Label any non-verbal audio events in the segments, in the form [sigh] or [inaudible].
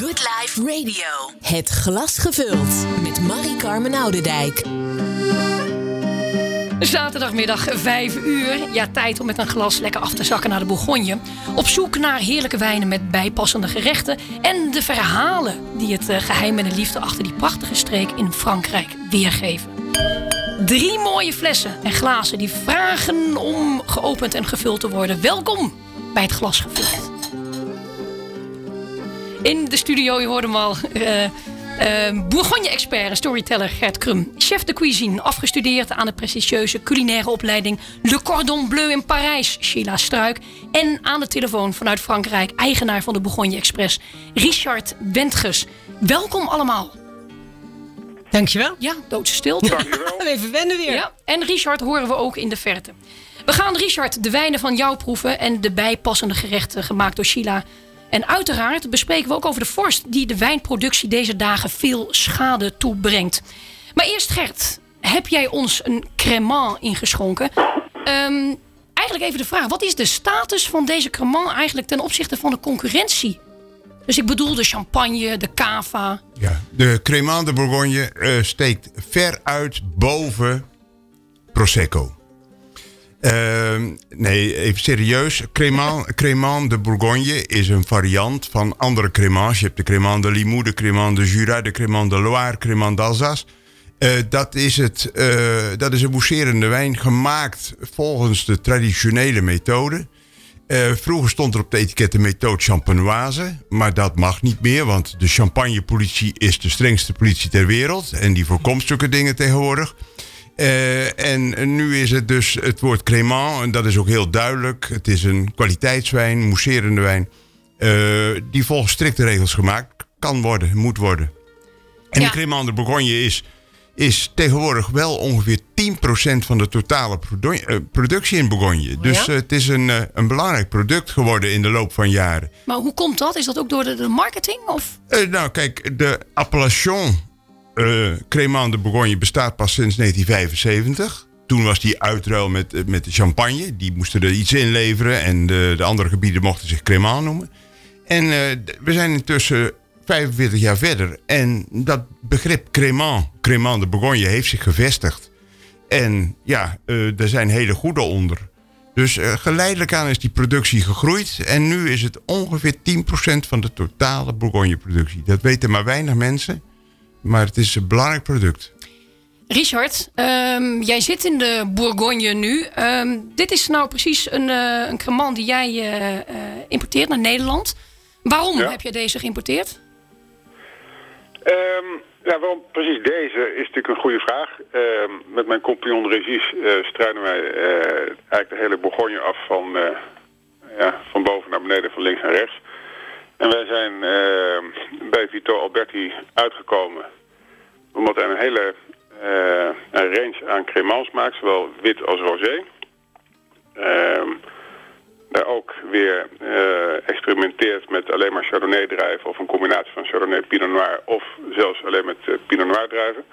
Good Life Radio. Het glas gevuld. Met Marie-Carmen Oudendijk. Zaterdagmiddag 5 uur. Ja, tijd om met een glas lekker af te zakken naar de Bourgogne. Op zoek naar heerlijke wijnen met bijpassende gerechten. En de verhalen die het eh, geheim en de liefde achter die prachtige streek in Frankrijk weergeven. Drie mooie flessen en glazen die vragen om geopend en gevuld te worden. Welkom bij het glas gevuld. In de studio, je hoorde hem al, uh, uh, Bourgogne-expert en storyteller Gert Krum. Chef de cuisine, afgestudeerd aan de prestigieuze culinaire opleiding Le Cordon Bleu in Parijs, Sheila Struik. En aan de telefoon vanuit Frankrijk, eigenaar van de Bourgogne Express, Richard Wentges. Welkom allemaal. Dankjewel. Ja, doodse stilte. Dankjewel. [laughs] Even wennen weer. Ja, en Richard horen we ook in de verte. We gaan, Richard, de wijnen van jou proeven en de bijpassende gerechten gemaakt door Sheila. En uiteraard bespreken we ook over de vorst die de wijnproductie deze dagen veel schade toebrengt. Maar eerst Gert, heb jij ons een cremant ingeschonken? Ehm, eigenlijk even de vraag, wat is de status van deze cremant eigenlijk ten opzichte van de concurrentie? Dus ik bedoel de champagne, de cava. Ja, de Cremant de Bourgogne eh, steekt ver uit boven Prosecco. Ehm, nee, even serieus. Cremant, de Bourgogne is een variant van andere Cremants. Je hebt de Cremant de Limoux, de Cremant de Jura, de Cremant de Loire, Cremant d'Alsace. Eh, dat, is het, eh, dat is een mousserende wijn gemaakt volgens de traditionele methode. Eh, vroeger stond er op de etiket de methode champenoise. Maar dat mag niet meer, want de champagnepolitie is de strengste politie ter wereld. En die voorkomt zulke dingen tegenwoordig. Uh, en nu is het dus het woord Cremant, en dat is ook heel duidelijk. Het is een kwaliteitswijn, mousserende wijn, uh, die volgens strikte regels gemaakt kan worden, moet worden. En Ja. de Cremant de Bourgogne is, is tegenwoordig wel ongeveer 10% van de totale eh, productie in Bourgogne. Dus ja? eh, het is een, eh, een belangrijk product geworden in de loop van jaren. Maar hoe komt dat? Is dat ook door de, de marketing? Of? Eh, nou, kijk, de appellation eh Cremant de Bourgogne bestaat pas sinds 1975. Toen was die uitruil met, eh, met de champagne. Die moesten er iets in leveren en de, de andere gebieden mochten zich Cremant noemen. En eh, we zijn intussen 45 jaar verder. En dat begrip Cremant, Cremant de Bourgogne, heeft zich gevestigd. En ja, eh, er zijn hele goede onder. Dus geleidelijk aan is die productie gegroeid. En nu is het ongeveer 10% van de totale Bourgogne-productie. Dat weten maar weinig mensen. Maar het is een belangrijk product. Richard, ehm, jij zit in de Bourgogne nu. Ehm, dit is nou precies een, eh een cremant die jij eh, eh, importeert naar Nederland. Waarom Ja. heb je deze geïmporteerd? Ehm, ja, waarom precies deze is natuurlijk een goede vraag. Ehm, met mijn compagnon Regis eh struinen wij eh, eigenlijk de hele Bourgogne af van, eh, ja, van boven naar beneden, van links naar rechts. En wij zijn ehm, bij Vito Alberti uitgekomen omdat hij een hele eh, een range aan cremants maakt, zowel wit als rosé. Ehm, daar ook weer eh, experimenteert met alleen maar Chardonnay druiven of een combinatie van Chardonnay Pinot Noir of zelfs alleen met eh, Pinot Noir druiven.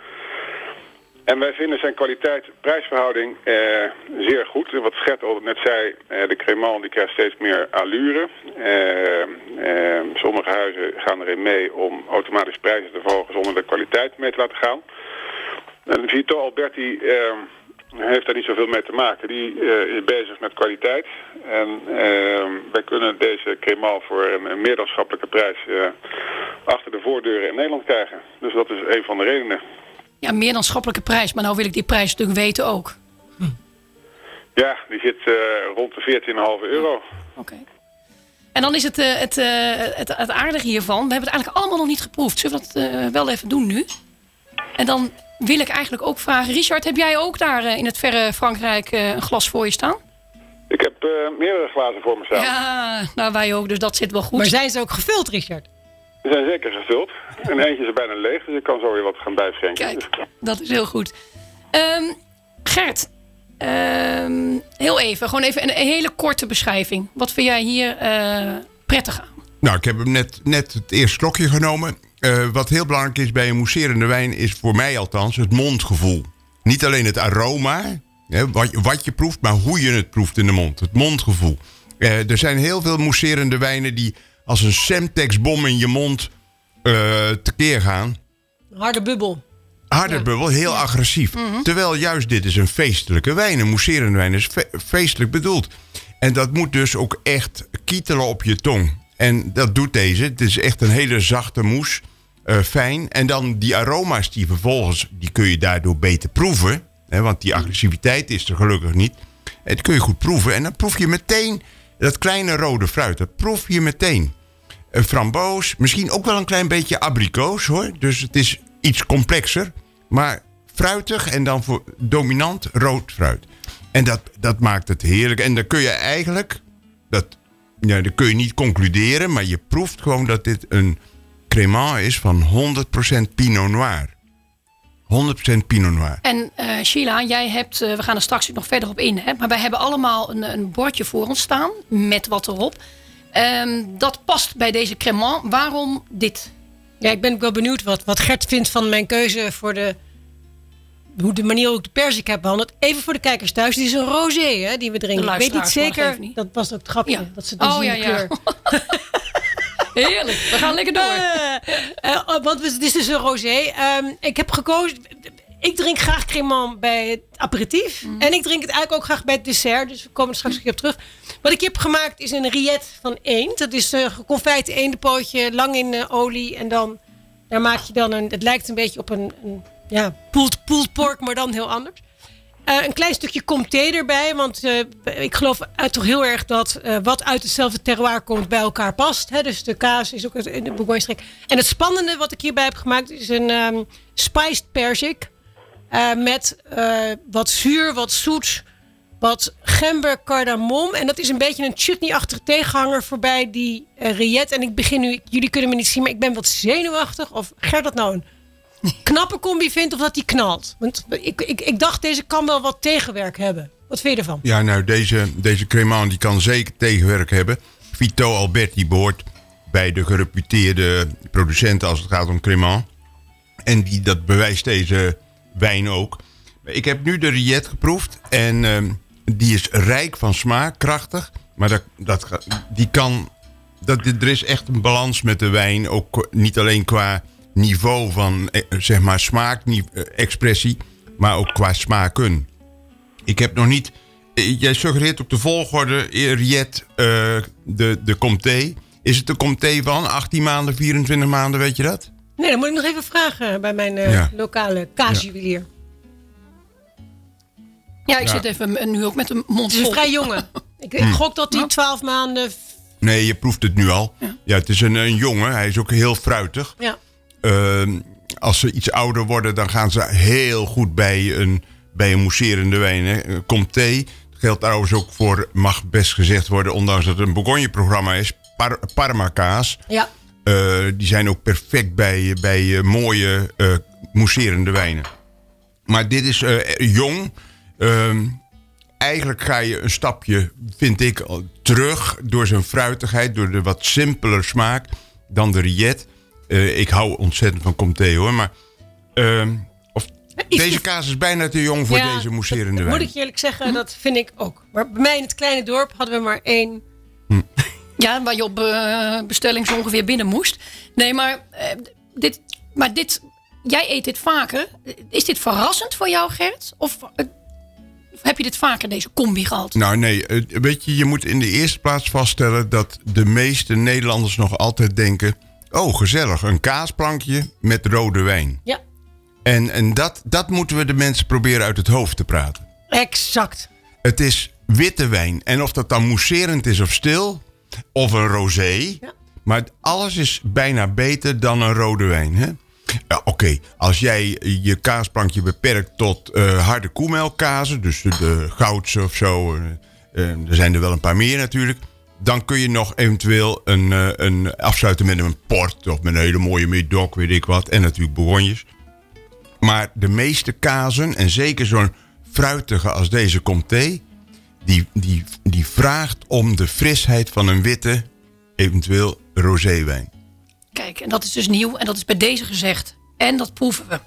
En wij vinden zijn kwaliteit-prijsverhouding eh, zeer goed. Wat Gert al net zei, eh, de Cremant die krijgt steeds meer allure. Eh, eh, sommige huizen gaan erin mee om automatisch prijzen te verhogen zonder de kwaliteit mee te laten gaan. En Vito Alberti eh, heeft daar niet zoveel mee te maken. Die eh, is bezig met kwaliteit. En wij kunnen deze Cremant voor een, een prijs achter de voordeuren in Nederland krijgen. Dus dat is een van de redenen. Ja, meer dan schappelijke prijs. Maar nou wil ik die prijs natuurlijk weten ook. Ja, die zit eh, rond de 14,5 euro. Oké. En dan is het, eh, het, eh, het, het aardige hiervan. We hebben het eigenlijk allemaal nog niet geproefd. Zullen we dat eh, wel even doen nu? En dan wil ik eigenlijk ook vragen. Richard, heb jij ook daar in het verre Frankrijk eh, een glas voor je staan? Ik heb eh, meerdere glazen voor me staan. Ja, nou wij ook. Dus dat zit wel goed. Maar zijn ze ook gevuld, Richard? Zijn zeker gevuld. En eentje is bijna leeg, dus ik kan zo weer wat gaan bijschenken. Kijk, dat is heel goed. Ehm, Gert, ehm, heel even. Gewoon even een, een hele korte beschrijving. Wat vind jij hier eh, prettig aan? Nou, ik heb hem net, net het eerste slokje genomen. Eh, wat heel belangrijk is bij een mousserende wijn... is voor mij althans het mondgevoel. Niet alleen het aroma, hè, wat, je- wat je proeft... maar hoe je het proeft in de mond. Het mondgevoel. Eh, er zijn heel veel mousserende wijnen... die als een Semtex-bom in je mond eh tekeer gaan. Harde bubbel. Harde bubbel, heel agressief. Terwijl juist dit is een feestelijke wijn. Een mousserende wijn is fe- feestelijk bedoeld. En dat moet dus ook echt kietelen op je tong. En dat doet deze. Het is echt een hele zachte moes. eh, fijn. En dan die aroma's die vervolgens... die kun je daardoor beter proeven. Hè, want die agressiviteit is er gelukkig niet. En dat kun je goed proeven. En dan proef je meteen dat kleine rode fruit. Dat proef je meteen. Een framboos, misschien ook wel een klein beetje abrikoos hoor. Dus het is iets complexer. Maar fruitig en dan voor dominant rood fruit. En dat, dat maakt het heerlijk. En dan kun je eigenlijk, dat, ja, dat kun je niet concluderen, maar je proeft gewoon dat dit een crémant is van 100% Pinot Noir. 100% Pinot Noir. En eh, Sheila, jij hebt, eh, we gaan er straks nog verder op in, hè, maar wij hebben allemaal een, een bordje voor ons staan met wat erop. Ehm, dat past bij deze cremant. Waarom dit? Ja, ik ben ook wel benieuwd wat, wat Gert vindt van mijn keuze voor de... Hoe de manier hoe ik de persik heb behandeld. Even voor de kijkers thuis. Dit is een rosé hè, die we drinken. Ik weet niet zeker. niet. Dat was ook het grapje. Ja. Dat ze dus Oh, ja, ja. [laughs] Heerlijk, we gaan lekker door. Eh, eh, want het is dus een rosé. Ehm, ik heb gekozen. Ik drink graag cremant bij het aperitief. Mm. En ik drink het eigenlijk ook graag bij het dessert. Dus we komen er straks een keer op terug. Wat ik heb gemaakt is een riet van eend. Dat is een geconfijt eendenpootje, lang in eh, olie. En dan daar maak je dan een. Het lijkt een beetje op een, een ja, pulled, pulled pork, maar dan heel anders. Eh, een klein stukje comté erbij. Want eh, ik geloof toch heel erg dat eh, wat uit hetzelfde terroir komt bij elkaar past. Hè? Dus de kaas is ook in de Bourgogne-streek. En het spannende wat ik hierbij heb gemaakt is een ehm spiced perzik. eh, met wat zuur, wat zoet, wat gember, cardamom. En dat is een beetje een chutney-achtige tegenhanger voorbij die riet. En ik begin nu, jullie kunnen me niet zien, maar ik ben wat zenuwachtig. Of Gert dat nou een knappe combi vindt of dat die knalt. Want ik, ik, ik dacht, deze kan wel wat tegenwerk hebben. Wat vind je ervan? Ja, nou, deze, deze cremant die kan zeker tegenwerk hebben. Vito Alberti behoort bij de gereputeerde producenten als het gaat om cremant. En die, dat bewijst deze wijn ook. Ik heb nu de Riet geproefd en ehm, die is rijk van smaak, krachtig. Maar dat, dat, die kan, dat, er is echt een balans met de wijn. Ook niet alleen qua niveau van eh, zeg maar smaak, eh, expressie, maar ook qua smaken. Ik heb nog niet. eh, Jij suggereert ook de volgorde. Riet, eh, de, de Comté. Is het de Comté van 18 maanden, 24 maanden, weet je dat? Nee, dan moet ik nog even vragen bij mijn eh, Ja. lokale kaasjuwelier. Ja, ik Ja. zit even nu ook met een mond Het is een vrij jonge. [laughs] Ik, Hm. ik gok dat hij 12 maanden. Nee, je proeft het nu al. Ja, het is een, een jongen. Hij is ook heel fruitig. Ja. Ehm, als ze iets ouder worden, dan gaan ze heel goed bij een, bij een mousserende wijn. Hè. Eh, Comté dat geldt trouwens ook voor, mag best gezegd worden, ondanks dat het een Bourgogne-programma is, Par Parma-kaas. Ja. Eh, die zijn ook perfect bij, bij eh, mooie eh mousserende wijnen. Maar dit is jong. Ehm, eigenlijk ga je een stapje, vind ik, terug door zijn fruitigheid, door de wat simpeler smaak dan de Riet. Eh, ik hou ontzettend van Comté hoor, maar ehm, of, Iets deze kaas is bijna te jong voor Ja, deze mousserende dat wijn. Moet ik je eerlijk zeggen, dat vind ik ook. Maar bij mij in het kleine dorp hadden we maar één. Ja, waar je op eh, bestelling zo ongeveer binnen moest. Nee, maar, eh, dit, maar dit, jij eet dit vaker. Is dit verrassend voor jou, Gert? Of eh, heb je dit vaker, deze combi gehad? Nou nee, eh, weet je, je moet in de eerste plaats vaststellen dat de meeste Nederlanders nog altijd denken: oh gezellig, een kaasplankje met rode wijn. Ja, En, en dat, dat moeten we de mensen proberen uit het hoofd te praten. exact. Het is witte wijn. En of dat dan mousserend is of stil, of een rosé. Ja. Maar alles is bijna beter dan een rode wijn. hè? Ja, Oké, als jij je kaasplankje beperkt tot eh, harde koemelkazen, dus de, de goudse of zo, eh, er zijn er wel een paar meer natuurlijk. Dan kun je nog eventueel een, eh, een afsluiten met een port of met een hele mooie médoc, weet ik wat. En natuurlijk bourgognes. Maar de meeste kazen, en zeker zo'n fruitige als deze Comté, die, die, die vraagt om de frisheid van een witte, eventueel roséwijn. Kijk, en dat is dus nieuw en dat is bij deze gezegd. En dat proeven we.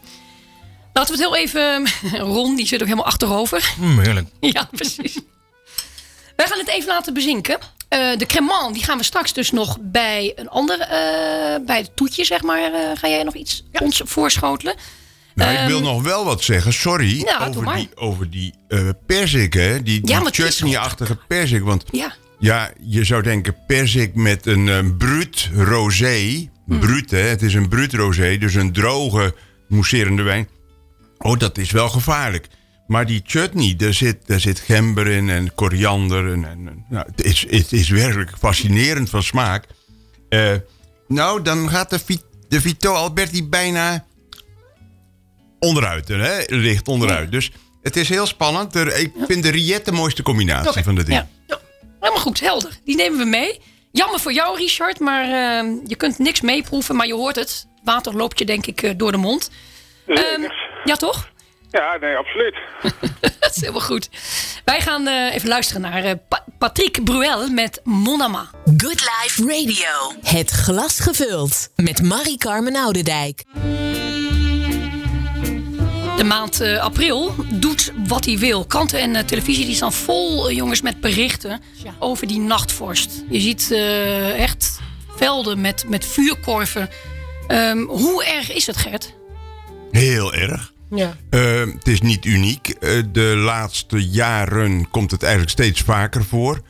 Laten we het heel even... [laughs] Ron, die zit ook helemaal achterover. Mm, heerlijk. [laughs] Ja, precies. Wij gaan het even laten bezinken. Eh, de cremant, die gaan we straks dus nog bij een ander, eh, bij het toetje, zeg maar. eh, ga jij nog iets ons voorschotelen? Nou, ik Ehm, wil nog wel wat zeggen. Sorry. Over, die, over die eh perzik, hè? Die, Ja, chutney-achtige perzik. Want Ja, ja, je zou denken perzik met een eh, bruut rosé. Hmm. Bruut, hè? Het is een bruut rosé. Dus een droge, mousserende wijn. Oh, dat is wel gevaarlijk. Maar die chutney, daar zit, daar zit gember in en koriander. En, en, nou, het, is, het is werkelijk fascinerend van smaak. Eh, nou, dan gaat de, de Vito Alberti bijna onderuit. Hè? Ligt onderuit. Dus het is heel spannend. Er- Ik vind de Riette de mooiste combinatie van de ding. ja. helemaal goed, helder. Die nemen we mee. Jammer voor jou, Richard, maar eh, je kunt niks meeproeven, maar je hoort het. Water loopt je denk ik eh, door de mond. Ehm, ja, toch? Ja, nee, absoluut. [laughs] Dat is helemaal goed. Wij gaan eh, even luisteren naar eh, Pa- Patrick Bruel met Monama. Good Life Radio. Het glas gevuld. Met Marie-Carmen Oudendijk. De maand eh, april doet wat hij wil. Kranten en televisie die staan vol, jongens, met berichten Ja. over die nachtvorst. Je ziet eh, echt velden met, met vuurkorven. Ehm, hoe erg is het, Gert? Heel erg. Ja. Eh, het is niet uniek. Eh, de laatste jaren komt het eigenlijk steeds vaker voor.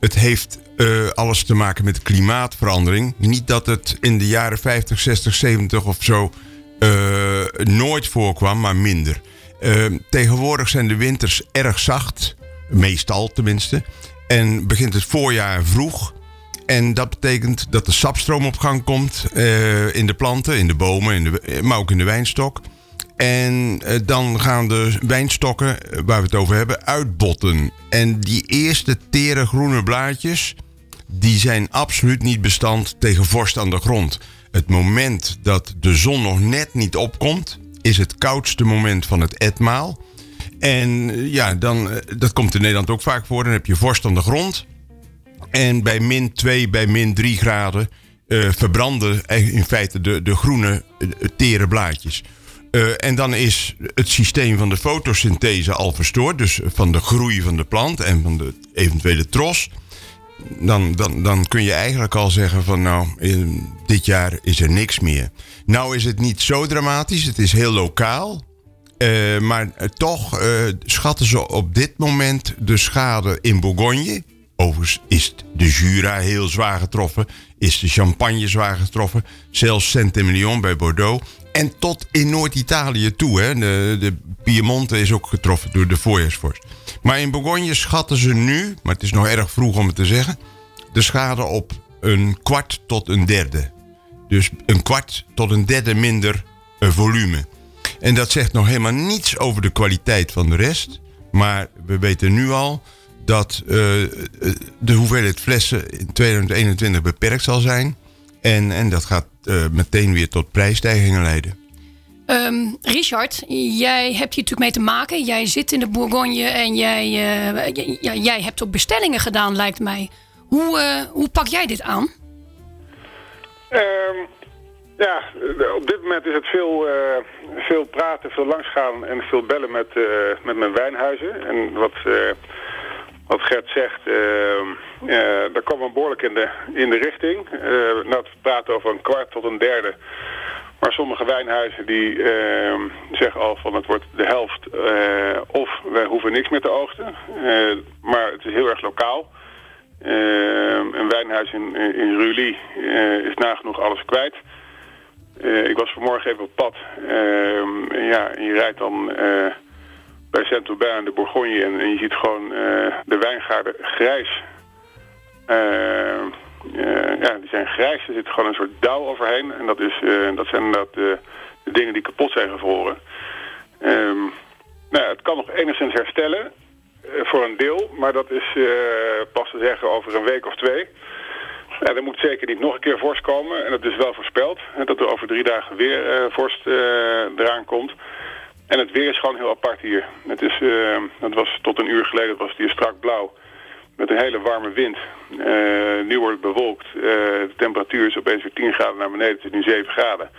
Het heeft eh, alles te maken met klimaatverandering. Niet dat het in de jaren 50, 60, 70 of zo eh, nooit voorkwam, maar minder. Eh, tegenwoordig zijn de winters erg zacht. Meestal tenminste. En begint het voorjaar vroeg. En dat betekent dat de sapstroom op gang komt in de planten, in de bomen, maar ook in de wijnstok. En eh, dan gaan de wijnstokken, eh, waar we het over hebben, uitbotten. En die eerste tere groene blaadjes, die zijn absoluut niet bestand tegen vorst aan de grond. Het moment dat de zon nog net niet opkomt, is het koudste moment van het etmaal. En eh, ja, dan, dat komt in Nederland ook vaak voor. Dan heb je vorst aan de grond. En bij min 2, bij min 3 graden verbranden in feite de, de groene eh, tere blaadjes. Eh, en dan is het systeem van de fotosynthese al verstoord. Dus van de groei van de plant en van de eventuele tros. Dan, dan, dan kun je eigenlijk al zeggen van nou, in, dit jaar is er niks meer. Nou is het niet zo dramatisch. Het is heel lokaal. Eh, maar eh, toch eh, schatten ze op dit moment de schade in Bourgogne. Overigens is de Jura heel zwaar getroffen. Is de Champagne zwaar getroffen. Zelfs Saint-Emilion bij Bordeaux. En tot in Noord-Italië toe. Hè. De, de Piemonte is ook getroffen door de voorjaarsvorst. Maar in Bourgogne schatten ze nu, maar het is nog erg vroeg om het te zeggen... de schade op een kwart tot een derde. Dus een kwart tot een derde minder volume. En dat zegt nog helemaal niets over de kwaliteit van de rest. Maar we weten nu al dat eh, eh, de hoeveelheid flessen in 2021 beperkt zal zijn. En, en dat gaat eh, meteen weer tot prijsstijgingen leiden. Ehm, Richard, jij hebt hier natuurlijk mee te maken. Jij zit in de Bourgogne en jij, eh, j- ja, jij hebt ook bestellingen gedaan, lijkt mij. Hoe, eh, hoe pak jij dit aan? Ehm, ja, op dit moment is het veel, eh, veel praten, veel langsgaan en veel bellen met, eh, met mijn wijnhuizen. En wat, eh, wat Gert zegt, daar komen we behoorlijk in de, in de richting. Eh nou, we praten over een kwart tot een derde. Maar sommige wijnhuizen die ehm, zeggen al van het wordt de helft eh, of wij hoeven niks meer te oogsten. Eh, maar het is heel erg lokaal. Ehm, een wijnhuis in, in is nagenoeg alles kwijt. Ik was vanmorgen even op pad. Ehm, en ja, en je rijdt dan bij Saint-Aubin in de Bourgogne en, en je ziet gewoon de wijngaarden grijs. Ehm, eh, ja, die zijn grijs. Er zit gewoon een soort dauw overheen. En dat, is, eh, dat zijn inderdaad de, de dingen die kapot zijn gevroren. Ehm, nou, het kan nog enigszins herstellen. eh, voor een deel. Maar dat is eh, pas te zeggen over een week of twee. Ja, er moet zeker niet nog een keer vorst komen. En dat is wel voorspeld. Dat er over drie dagen weer eh, vorst eh, eraan komt. En het weer is gewoon heel apart hier. Het, is, eh, het was tot een uur geleden was hier strak blauw. Met een hele warme wind. Eh, nu wordt het bewolkt. Eh, de temperatuur is opeens weer 10 graden naar beneden. Het is nu 7 graden.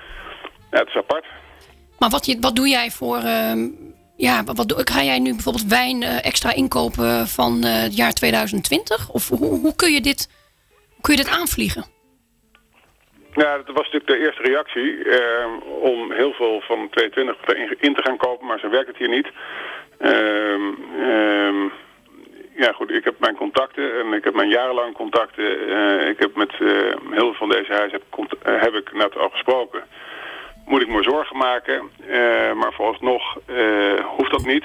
Ja, het is apart. Maar wat, je, wat doe jij voor, ehm, ja, wat ga jij nu bijvoorbeeld wijn extra inkopen van het jaar 2020? Of hoe, hoe, kun je dit, kun je dit aanvliegen? Ja, dat was natuurlijk de eerste reactie om heel veel van 22 in te gaan kopen, maar zo werkt het hier niet. Ehm, ehm, ja goed, ik heb mijn contacten en ik heb mijn jarenlang contacten. Uh, ik heb met uh, heel veel van deze huizen heb, uh, heb, ik net al gesproken. Moet ik me zorgen maken, maar vooralsnog hoeft dat niet.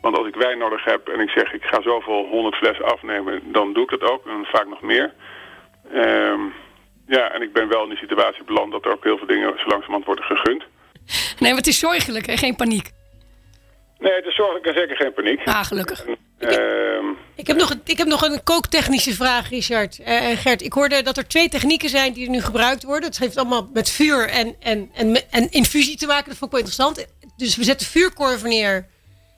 Want als ik wijn nodig heb en ik zeg ik ga zoveel honderd flessen afnemen, dan doe ik dat ook en vaak nog meer. Ehm, ja, en ik ben wel in die situatie beland dat er ook heel veel dingen zo langzamerhand worden gegund. Nee, maar het is zorgelijk, hè? geen paniek. Nee, het is zorgelijk en zeker geen paniek. Ah, gelukkig. Ik, heb nog, ik heb nog een kooktechnische vraag, Richard. Uh, Gert, ik hoorde dat er twee technieken zijn die er nu gebruikt worden. Het heeft allemaal met vuur en, en, en, en infusie te maken. Dat vond ik wel interessant. Dus we zetten vuurkorven neer.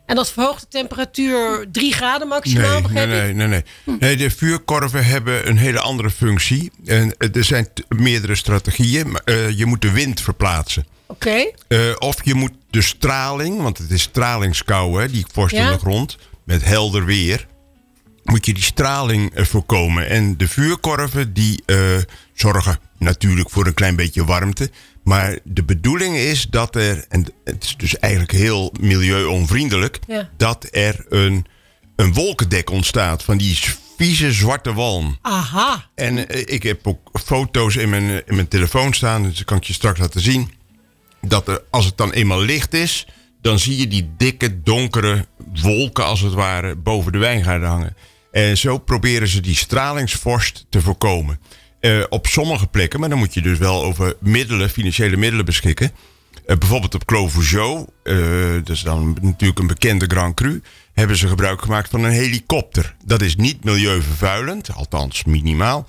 En dat verhoogt de temperatuur 3 graden maximaal, nee, nee, nee, nee, hm. nee. de vuurkorven hebben een hele andere functie. En er zijn meerdere strategieën. Uh, je moet de wind verplaatsen. Oké. Uh, of je moet de straling, want het is stralingskou, hè, die vorst in de grond, met helder weer. Moet je die straling uh, voorkomen. En de vuurkorven die uh, zorgen natuurlijk voor een klein beetje warmte. Maar de bedoeling is dat er, en het is dus eigenlijk heel milieuonvriendelijk, ja. dat er een, een wolkendek ontstaat van die vieze zwarte walm. Aha. En ik heb ook foto's in mijn, in mijn telefoon staan, dus dat kan ik je straks laten zien dat er, als het dan eenmaal licht is, dan zie je die dikke, donkere wolken als het ware boven de wijngaarden hangen. En zo proberen ze die stralingsvorst te voorkomen. Uh, op sommige plekken, maar dan moet je dus wel over middelen, financiële middelen beschikken. Uh, bijvoorbeeld op Clos uh, dat is dan natuurlijk een bekende Grand Cru, hebben ze gebruik gemaakt van een helikopter. Dat is niet milieuvervuilend, althans minimaal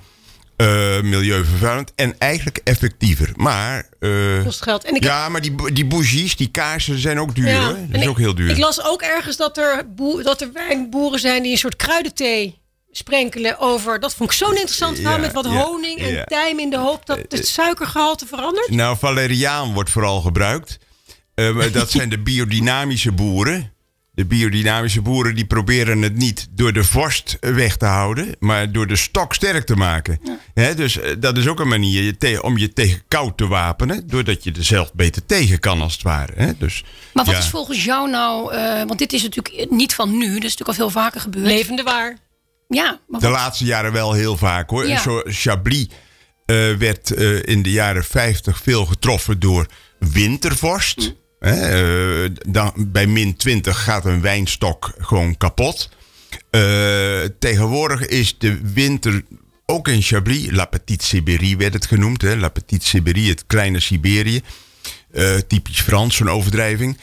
uh, milieuvervuilend en eigenlijk effectiever. Maar. Uh, Kost geld. En ik ja, maar die, die bougies, die kaarsen zijn ook duur. Ja, Dat is ook heel duur. Ik las ook ergens dat er, dat er wijnboeren zijn die een soort kruidenthee sprenkelen over. Dat vond ik zo'n interessant verhaal met wat honing en tijm in de hoop dat het suikergehalte verandert. Nou, valeriaan wordt vooral gebruikt. Uh, dat [laughs] zijn de biodynamische boeren. De biodynamische boeren die proberen het niet door de vorst weg te houden, maar door de stok sterk te maken. dus eh, dat is ook een manier om je tegen koud te wapenen, doordat je er zelf beter tegen kan als het ware. dus, maar wat is volgens jou nou, uh, want dit is natuurlijk niet van nu, dat is natuurlijk al veel vaker gebeurd. Levende waar. Ja. Maar de laatste jaren wel heel vaak hoor. Chablis uh, werd in de jaren 50 veel getroffen door wintervorst. Eh, dan, bij min 20 gaat een wijnstok gewoon kapot. Uh, tegenwoordig is de winter ook in Chablis, La Petite Sibérie werd het genoemd. Hè? La Petite Sibérie, het kleine Siberië. Uh, typisch Frans, zo'n overdrijving.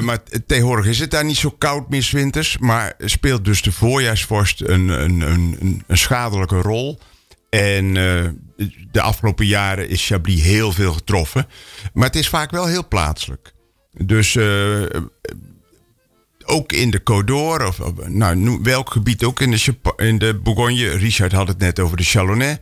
maar tegenwoordig is het daar niet zo koud meer winters. Maar speelt dus de voorjaarsvorst een, een, een, een schadelijke rol. En de afgelopen jaren is Chablis heel veel getroffen. Maar het is vaak wel heel plaatselijk. Dus uh, ook in de Côte of, nou, welk gebied ook in de, in de Bourgogne, Richard had het net over de Chalonnais,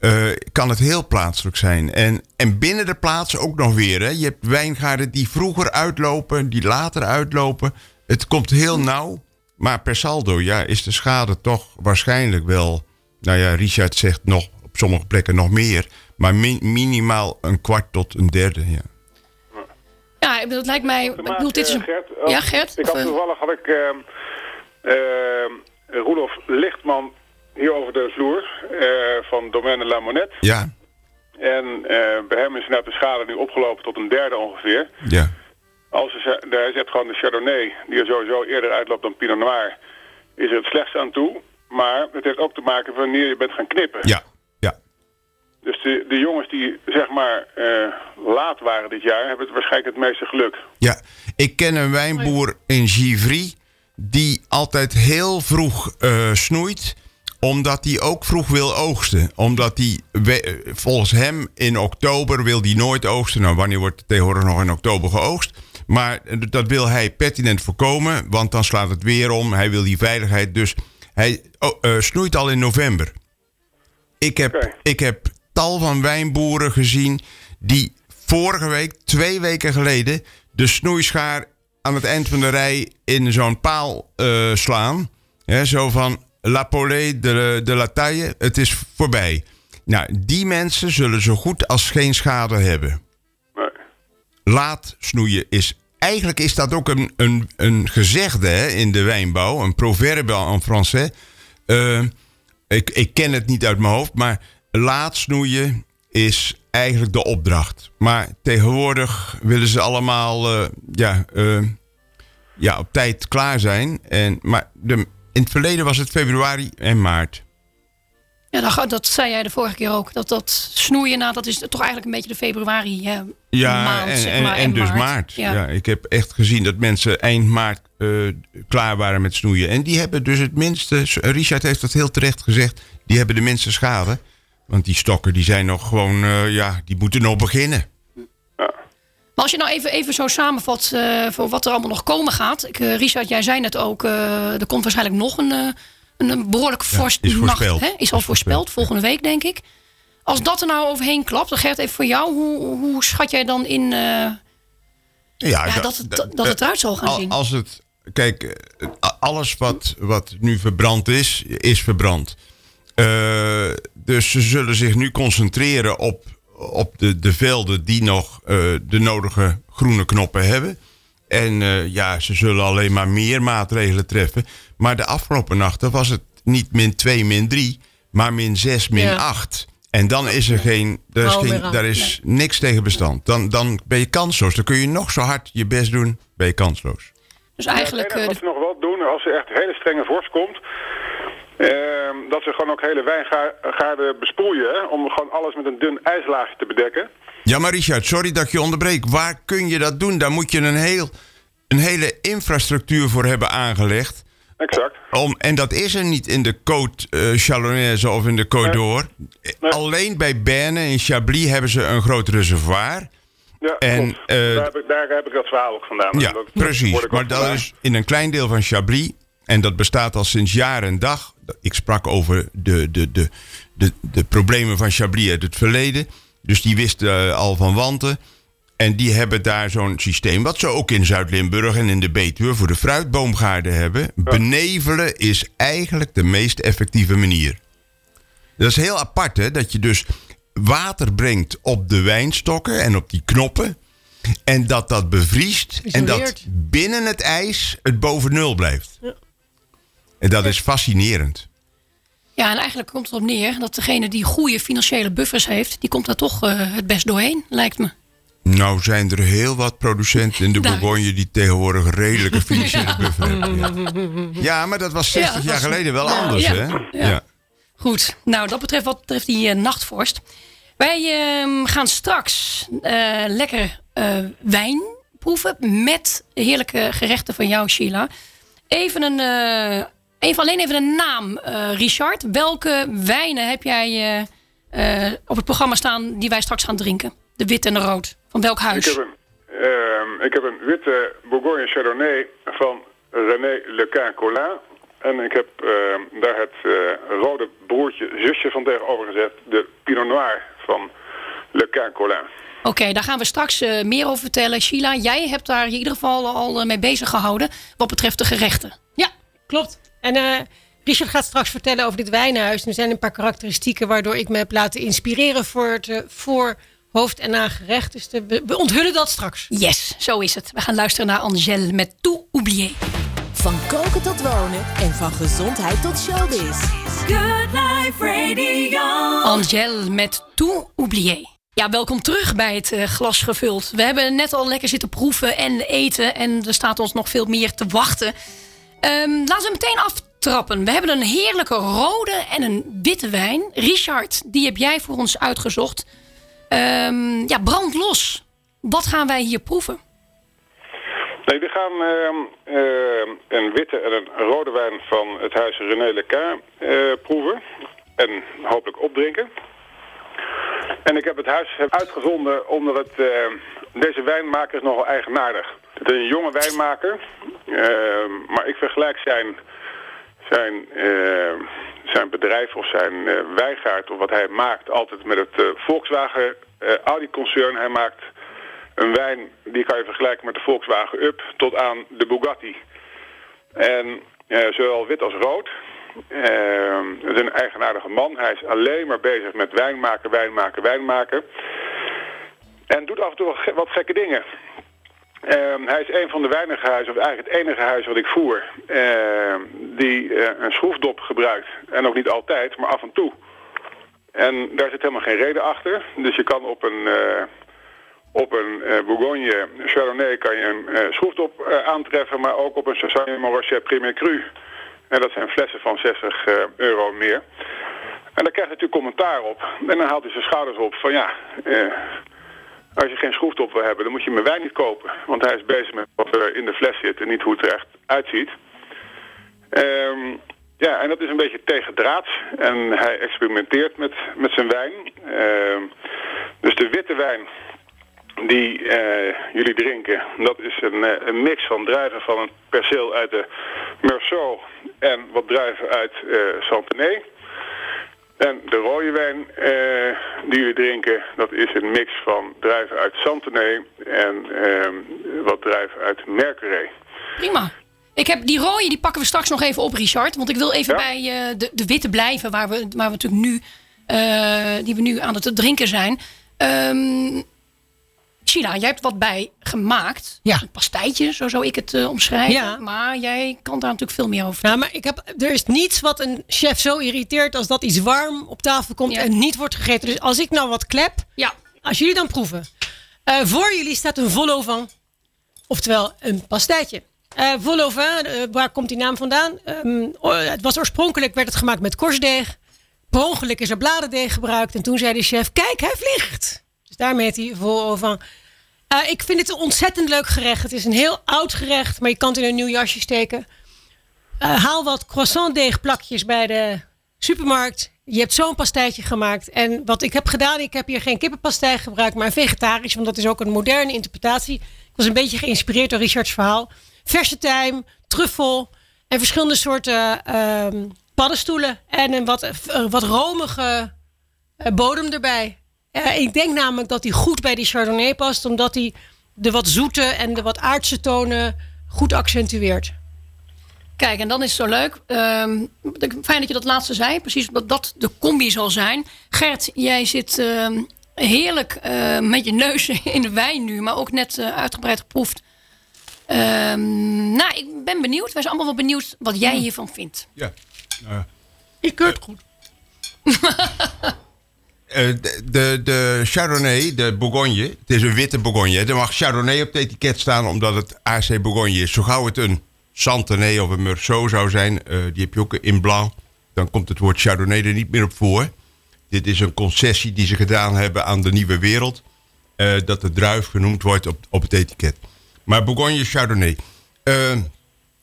uh, kan het heel plaatselijk zijn. En, en binnen de plaats ook nog weer. Hè. Je hebt wijngaarden die vroeger uitlopen, die later uitlopen. Het komt heel nauw, maar per saldo ja, is de schade toch waarschijnlijk wel. Nou ja, Richard zegt nog op sommige plekken nog meer, maar minimaal een kwart tot een derde. Ja. Ja, dat lijkt mij... Ik bedoel, dit is een... Gert, ja, oh, Gert? Ik had eh? toevallig had ik uh, uh, Roelof Lichtman hier over de vloer van Domaine La Monette. Ja. En bij hem is net de schade nu opgelopen tot een derde ongeveer. Ja. Als ze, hij zegt gewoon de Chardonnay, die er sowieso eerder uitloopt dan Pinot Noir, is er het slechtste aan toe. Maar het heeft ook te maken wanneer je bent gaan knippen. Ja. Dus de, de jongens die zeg maar uh, laat waren dit jaar, hebben het waarschijnlijk het meeste geluk. Ja, ik ken een wijnboer in Givry die altijd heel vroeg uh, snoeit omdat hij ook vroeg wil oogsten. Omdat hij, volgens hem, in oktober wil hij nooit oogsten. Nou, wanneer wordt het tegenwoordig nog in oktober geoogst? Maar dat wil hij pertinent voorkomen, want dan slaat het weer om. Hij wil die veiligheid, dus hij oh, uh, snoeit al in november. Ik heb, okay. ik heb tal van wijnboeren gezien die vorige week, twee weken geleden, de snoeischaar aan het eind van de rij in zo'n paal eh, slaan. Hè, zo van la polée de, de la taille, het is voorbij. Nou, die mensen zullen zo goed als geen schade hebben. Nee. Laat snoeien is... Eigenlijk is dat ook een, een, een gezegde hè, in de wijnbouw. Een proverbe en français. Eh, ik, ik ken het niet uit mijn hoofd, maar laat snoeien is eigenlijk de opdracht. Maar tegenwoordig willen ze allemaal eh, ja, eh, ja, op tijd klaar zijn. En, maar de, in het verleden was het februari en maart. Ja, dat, dat zei jij de vorige keer ook. Dat dat snoeien, nou, dat is toch eigenlijk een beetje de februari eh, Ja, maand, en, zeg maar, en dus maart. maart. Ja. Ja. ik heb echt gezien dat mensen eind maart klaar waren met snoeien. En die hebben dus het minste... Richard heeft dat heel terecht gezegd. Die hebben de minste schade. Want die stokken die zijn nog gewoon... eh, ja, die moeten nog beginnen. Maar als je nou even, even zo samenvat eh, voor wat er allemaal nog komen gaat. Ik, eh, Richard, jij zei net ook, eh, er komt waarschijnlijk nog een, eh, een, behoorlijk forse is nacht. voorspeld. Hè? Is al Is voorspeld, voorspeld, volgende week denk ik. Als dat er nou overheen klapt, dan Gert even voor jou. Hoe, hoe schat jij dan in eh, Ja, ja, da- dat, het, da- dat het eruit zal gaan Al- zien? Als het, kijk, alles wat, wat nu verbrand is, is verbrand. Eh, dus ze zullen zich nu concentreren op, op de, de velden die nog eh, de nodige groene knoppen hebben. En eh, ja, ze zullen alleen maar meer maatregelen treffen. Maar de afgelopen nachten was het niet min 2, min 3, maar min 6, min Ja. 8. En dan is er geen, er is, daar is niks tegen bestand. Dan, dan ben je kansloos. Dan kun je nog zo hard je best doen, ben je kansloos. dus Ja, eigenlijk... eh, wat ze nog wel doen, als er echt hele strenge vorst komt... ehm, dat ze gewoon ook hele wijngaarden besproeien... om gewoon alles met een dun ijslaagje te bedekken. Ja, maar Richard, sorry dat ik je onderbreek. Waar kun je dat doen? Daar moet je een, heel, een hele infrastructuur voor hebben aangelegd. Exact. Om, en dat is er niet in de Côte eh, Chalonnaise of in de Côte Nee. d'Or. Nee. Alleen bij Berne in Chablis hebben ze een groot reservoir. Ja, En, eh, daar, heb ik, daar heb ik dat verhaal ook vandaan. Ja, Dat precies. Maar dat is in een klein deel van Chablis. En dat bestaat al sinds jaar en dag. Ik sprak over de, de, de, de, de problemen van Chablis uit het verleden. Dus die wisten eh, al van wanten. En die hebben daar zo'n systeem, wat ze ook in Zuid-Limburg en in de Betuwe voor de fruitboomgaarden hebben. Benevelen is eigenlijk de meest effectieve manier. Dat is heel apart, hè? Dat je dus water brengt op de wijnstokken en op die knoppen. En dat dat bevriest. En dat binnen het ijs het boven nul blijft. En dat is fascinerend. Ja, en eigenlijk komt het op neer dat degene die goede financiële buffers heeft, die komt daar toch eh, het best doorheen, lijkt me. Nou zijn er heel wat producenten in de Daar- Bourgogne die tegenwoordig redelijke financiële [laughs] buffer hebben. Ja. Ja, maar dat was 60 dat jaar was- geleden wel anders, hè? ja. Goed, nou dat betreft wat betreft die eh, nachtvorst. Wij ehm, gaan straks eh, lekker wijn proeven met heerlijke gerechten van jou, Sheila. Even een, even, alleen even een naam, eh, Richard. Welke wijnen heb jij eh, eh, op het programma staan die wij straks gaan drinken? De wit en de rood. Van welk Ik huis? heb, een, ehm, ik heb een witte Bourgogne Chardonnay van René Lequin Collin. En ik heb ehm, daar het rode broertje, zusje van tegenover gezet. De Pinot Noir van Lequin Collin. Oké, daar gaan we straks meer over vertellen. Sheila, jij hebt daar in ieder geval al mee bezig gehouden wat betreft de gerechten. Ja, klopt. En eh, Richard gaat straks vertellen over dit wijnhuis. Er zijn een paar karakteristieken waardoor ik me heb laten inspireren voor het eh, voor hoofd- en nagerecht. Dus de- we, onthullen dat straks. Yes, zo is het. We gaan luisteren naar Angèle met Tout oublié. Van koken tot wonen en van gezondheid tot showbiz. Good Life Radio. Angèle met Tout oublié. Ja, welkom terug bij het eh, glas gevuld. We hebben net al lekker zitten proeven en eten. En er staat ons nog veel meer te wachten. Ehm, laten we meteen aftrappen. We hebben een heerlijke rode en een witte wijn. Richard, die heb jij voor ons uitgezocht. Ehm, ja, brand los. Wat gaan wij hier proeven? We gaan ehm, een witte en een rode wijn van het huis René Lequin eh, proeven. En hopelijk opdrinken. En ik heb het huis uitgezonden omdat het, ehm, deze wijnmaker is nogal eigenaardig. Het is een jonge wijnmaker, ehm, maar ik vergelijk zijn, zijn, ehm, zijn bedrijf of zijn eh, wijngaard of wat hij maakt altijd met het eh, Volkswagen eh, Audi-concern. Hij maakt een wijn die kan je vergelijken met de Volkswagen Up tot aan de Bugatti. En eh, zowel wit als rood. Eh, het is een eigenaardige man. Hij is alleen maar bezig met wijn maken, wijn maken, wijn maken. En doet af en toe wat gekke dingen. Ehm, hij is een van de weinige huizen, of eigenlijk het enige huis wat ik voer, ehm, die eh, een schroefdop gebruikt. En ook niet altijd, maar af en toe. En daar zit helemaal geen reden achter. Dus je kan op een, eh, op een eh, Bourgogne Chardonnay kan je een schroefdop aantreffen, maar ook op een Sauvignon Montrachet Premier Cru. En dat zijn flessen van 60 eh, euro meer. En daar krijgt hij natuurlijk commentaar op. En dan haalt hij zijn schouders op van ja, eh, als je geen schroefdop wil hebben, dan moet je mijn wijn niet kopen. Want hij is bezig met wat er in de fles zit en niet hoe het er echt uitziet. Ehm, ja, en dat is een beetje tegendraads. En hij experimenteert met, met zijn wijn. Ehm, dus de witte wijn die eh, jullie drinken, dat is een, eh, een mix van druiven van een perceel uit de Meursault en wat druiven uit eh Santenay. En de rode wijn die jullie drinken, dat is een mix van druiven uit Santenay en ehm, wat druiven uit Mercury. Prima. Ik heb die rode, die pakken we straks nog even op, Richard. Want ik wil even Ja. bij de, de witte blijven, waar we, waar we natuurlijk nu, die we nu aan het drinken zijn. Ehm Sheila, jij hebt wat bij gemaakt. Ja. Een pastijtje, zo zou ik het eh, omschrijven. Ja. Maar jij kan daar natuurlijk veel meer over. Maar ik heb, er is niets wat een chef zo irriteert als dat iets warm op tafel komt Ja. en niet wordt gegeten. Dus als ik nou wat klep, Ja, als jullie dan proeven. Eh, voor jullie staat een vol au vent. Oftewel een pastijtje. Eh vol au vent, eh, waar komt die naam vandaan? Ehm, het was oorspronkelijk werd het gemaakt met korstdeeg. Per ongeluk is er bladerdeeg gebruikt. En toen zei de chef, kijk, hij vliegt. Daarmee heet hij vol vent. Eh, ik vind het een ontzettend leuk gerecht. Het is een heel oud gerecht, maar je kan het in een nieuw jasje steken. Eh, haal wat croissantdeegplakjes bij de supermarkt. Je hebt zo'n pastijtje gemaakt. En wat ik heb gedaan, ik heb hier geen kippenpastij gebruikt, maar vegetarisch. Want dat is ook een moderne interpretatie. Ik was een beetje geïnspireerd door Richards verhaal. Verse tijm, truffel en verschillende soorten ehm, paddenstoelen. En een wat, eh, wat romige bodem erbij. Eh, ik denk namelijk dat die goed bij die Chardonnay past. Omdat die de wat zoete en de wat aardse tonen goed accentueert. kijk, en dan is het zo leuk. Ehm, fijn dat je dat laatste zei. Precies dat dat de combi zal zijn. Gert, jij zit ehm, heerlijk eh, met je neus [laughs] in de wijn nu. Maar ook net eh, uitgebreid geproefd. Ehm, nou, ik ben benieuwd. Wij zijn allemaal wel benieuwd wat jij hiervan vindt. Ja. Nou, Ik keur het goed. [laughs] Eh, de, de, Chardonnay, de Bourgogne, het is een witte Bourgogne. Er mag Chardonnay op het etiket staan omdat het AC Bourgogne is. Zo gauw het een Santenay of een Meursault zou zijn, eh, die heb je ook in blanc, dan komt het woord Chardonnay er niet meer op voor. Dit is een concessie die ze gedaan hebben aan de nieuwe wereld. eh, dat de druif genoemd wordt op, op het etiket. Maar Bourgogne Chardonnay.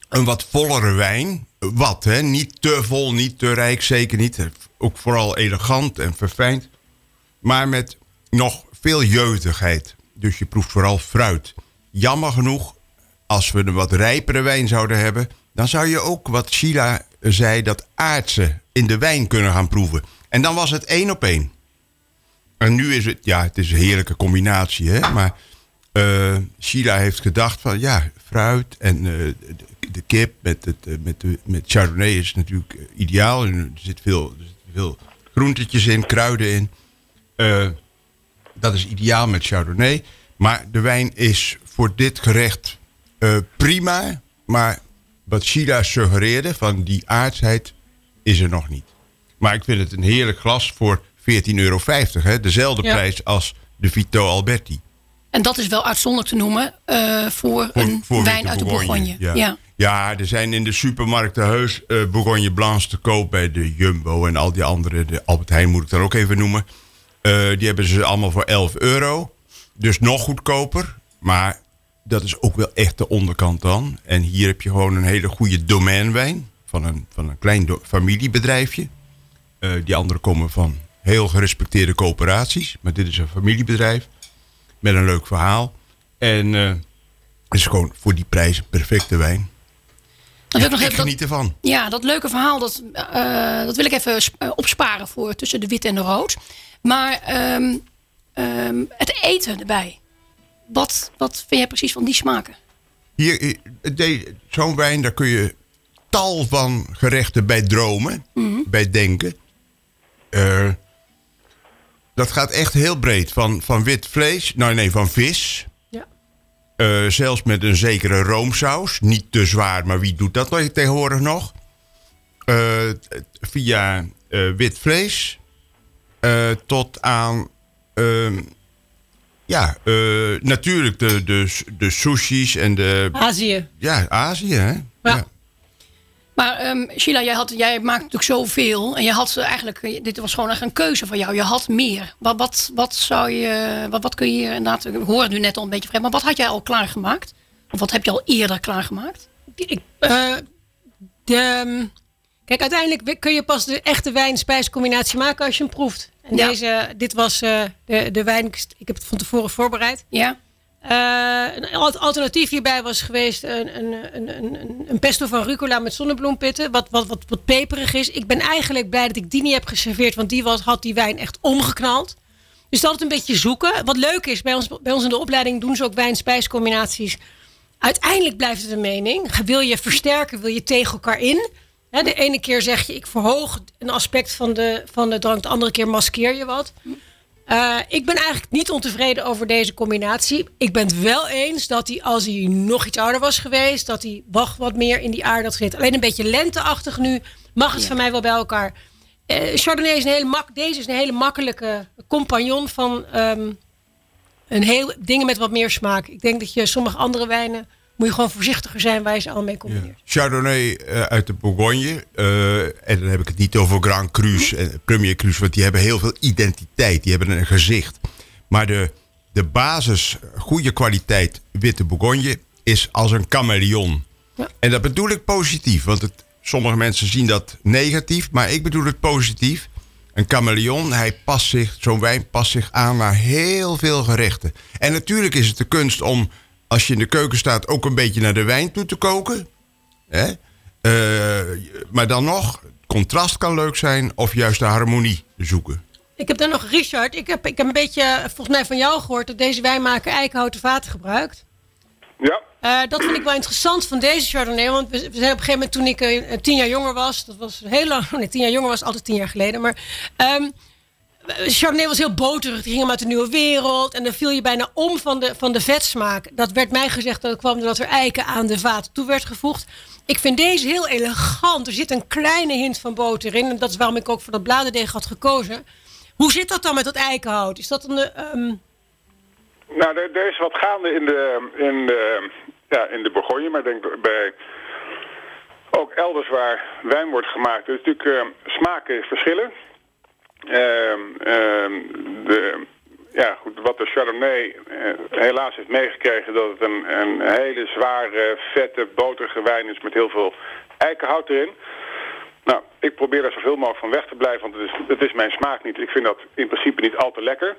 Een wat vollere wijn. Wat, hè? Niet te vol, niet te rijk, zeker niet. Ook vooral elegant en verfijnd. Maar met nog veel jeugdigheid. Dus je proeft vooral fruit. Jammer genoeg, als we een wat rijpere wijn zouden hebben... dan zou je ook, wat Sheila zei, dat aardse in de wijn kunnen gaan proeven. En dan was het één op één. En nu is het, ja, het is een heerlijke combinatie, hè. Maar eh Sheila heeft gedacht van, ja, fruit en eh, de, kip met, het, eh, met, de, met Chardonnay is natuurlijk ideaal. Er zit veel, zitten veel groentetjes in, kruiden in. Eh, dat is ideaal met Chardonnay. Maar de wijn is voor dit gerecht eh, prima. Maar wat Sheila suggereerde van die aardsheid is er nog niet. Maar ik vind het een heerlijk glas voor 14,50 euro. Hè? Dezelfde Ja. prijs als de Vito Alberti. En dat is wel uitzonderlijk te noemen eh, voor, een wijn uit de Bourgogne. Ja. Ja. Ja. er zijn in de supermarkten heus Bourgogne Blancs te koop bij de Jumbo en al die andere. De Albert Heijn moet ik dan ook even noemen. Eh, die hebben ze allemaal voor 11 euro. Dus nog goedkoper. Maar dat is ook wel echt de onderkant dan. En hier heb je gewoon een hele goede domeinwijn. Van een, van een klein familiebedrijfje. Eh, die andere komen van heel gerespecteerde coöperaties. Maar dit is een familiebedrijf. Met een leuk verhaal. En eh, het is gewoon voor die prijs een perfecte wijn. Dan wil ik nog even dat, geniet ervan. ja, dat leuke verhaal, dat, dat wil ik even sp- opsparen voor tussen de wit en de rood. Maar ehm, ehm, het eten erbij. wat, wat vind jij precies van die smaken? Hier, eh, zo'n wijn, daar kun je tal van gerechten bij dromen, bij denken. Eh, dat gaat echt heel breed. Van, van wit vlees, nou nee, van vis. Ja. Eh, zelfs met een zekere roomsaus. Niet te zwaar, maar wie doet dat tegenwoordig nog? Eh, via eh, wit vlees eh, tot aan... ehm, ja, eh, natuurlijk de, de, de sushis en de... Azië. Ja, Azië, hè? Ja. Maar ehm, Sheila, jij, had, jij maakt natuurlijk zoveel. En je had eigenlijk, dit was gewoon echt een keuze van jou. Je had meer. Wat, wat, wat zou je, wat, wat kun je hier inderdaad, ik hoor het nu net al een beetje vreemd. Maar wat had jij al klaargemaakt? Of wat heb je al eerder klaargemaakt? Ik, eh, de, ehm, kijk, uiteindelijk kun je pas de echte wijn-spijscombinatie maken als je hem proeft. En Ja. deze, dit was eh, de, de wijn, ik heb het van tevoren voorbereid. Ja? Eh, een al- alternatief hierbij was geweest een, een, een, een, een pesto van rucola met zonnebloempitten. Wat, wat, wat, wat peperig is. Ik ben eigenlijk blij dat ik die niet heb geserveerd. Want die was, had die wijn echt omgeknald. Dus het is altijd een beetje zoeken. Wat leuk is, bij ons, bij ons in de opleiding doen ze ook wijn-spijscombinaties. Uiteindelijk blijft het een mening. Wil je versterken, wil je tegen elkaar in. Hè, de ene keer zeg je, ik verhoog een aspect van de, van de drank. De andere keer maskeer je wat. Eh, ik ben eigenlijk niet ontevreden over deze combinatie. Ik ben het wel eens dat hij, als hij nog iets ouder was geweest, dat hij wacht wat meer in die aarde had gezeten. Alleen een beetje lenteachtig nu, mag het van mij wel bij elkaar. Eh, Chardonnay is een hele mak deze is een hele makkelijke compagnon van ehm, een heel, dingen met wat meer smaak. Ik denk dat je sommige andere wijnen moet je gewoon voorzichtiger zijn waar je ze al mee combineert. Chardonnay eh, uit de Bourgogne. eh, en dan heb ik het niet over Grand Cru en Premier Cru, want die hebben heel veel identiteit. Die hebben een gezicht. Maar de, de basis, goede kwaliteit witte Bourgogne, is als een chameleon. Ja. En dat bedoel ik positief, want het, sommige mensen zien dat negatief, maar ik bedoel het positief. Een chameleon, hij past zich, zo'n wijn past zich aan naar heel veel gerechten. En natuurlijk is het de kunst om, als je in de keuken staat, ook een beetje naar de wijn toe te koken. Hè? Eh, maar dan nog, contrast kan leuk zijn of juist de harmonie zoeken. Ik heb dan nog Richard. Ik heb, ik heb een beetje, eh, volgens mij van jou gehoord, dat deze wijnmaker eikenhouten vaten gebruikt. Ja, Eh, dat vind ik wel interessant van deze Chardonnay. Want we, we zijn op een gegeven moment toen ik eh, tien jaar jonger was. Dat was heel lang. [laughs] Nee, tien jaar jonger was altijd tien jaar geleden. Maar ehm, Chardonnay was heel boterig. Die ging hem uit de nieuwe wereld. En dan viel je bijna om van de, van de vetsmaak. Dat werd mij gezegd dat kwam doordat er eiken aan de vaat toe werd gevoegd. Ik vind deze heel elegant. Er zit een kleine hint van boter in. En dat is waarom ik ook voor dat bladerdeeg had gekozen. Hoe zit dat dan met dat eikenhout? Is dat een... ehm, nou, er, is wat gaande in de, in, de, ja, in de Bourgogne, maar ik denk bij ook elders waar wijn wordt gemaakt. Is natuurlijk eh, smaken verschillen. Ehm, ehm, de, ja, goed, wat de Chardonnay eh, helaas heeft meegekregen, dat het een, een hele zware, vette, boterige wijn is met heel veel eikenhout erin. Nou, ik probeer daar zoveel mogelijk van weg te blijven, want het is, het is mijn smaak niet. Ik vind dat in principe niet al te lekker.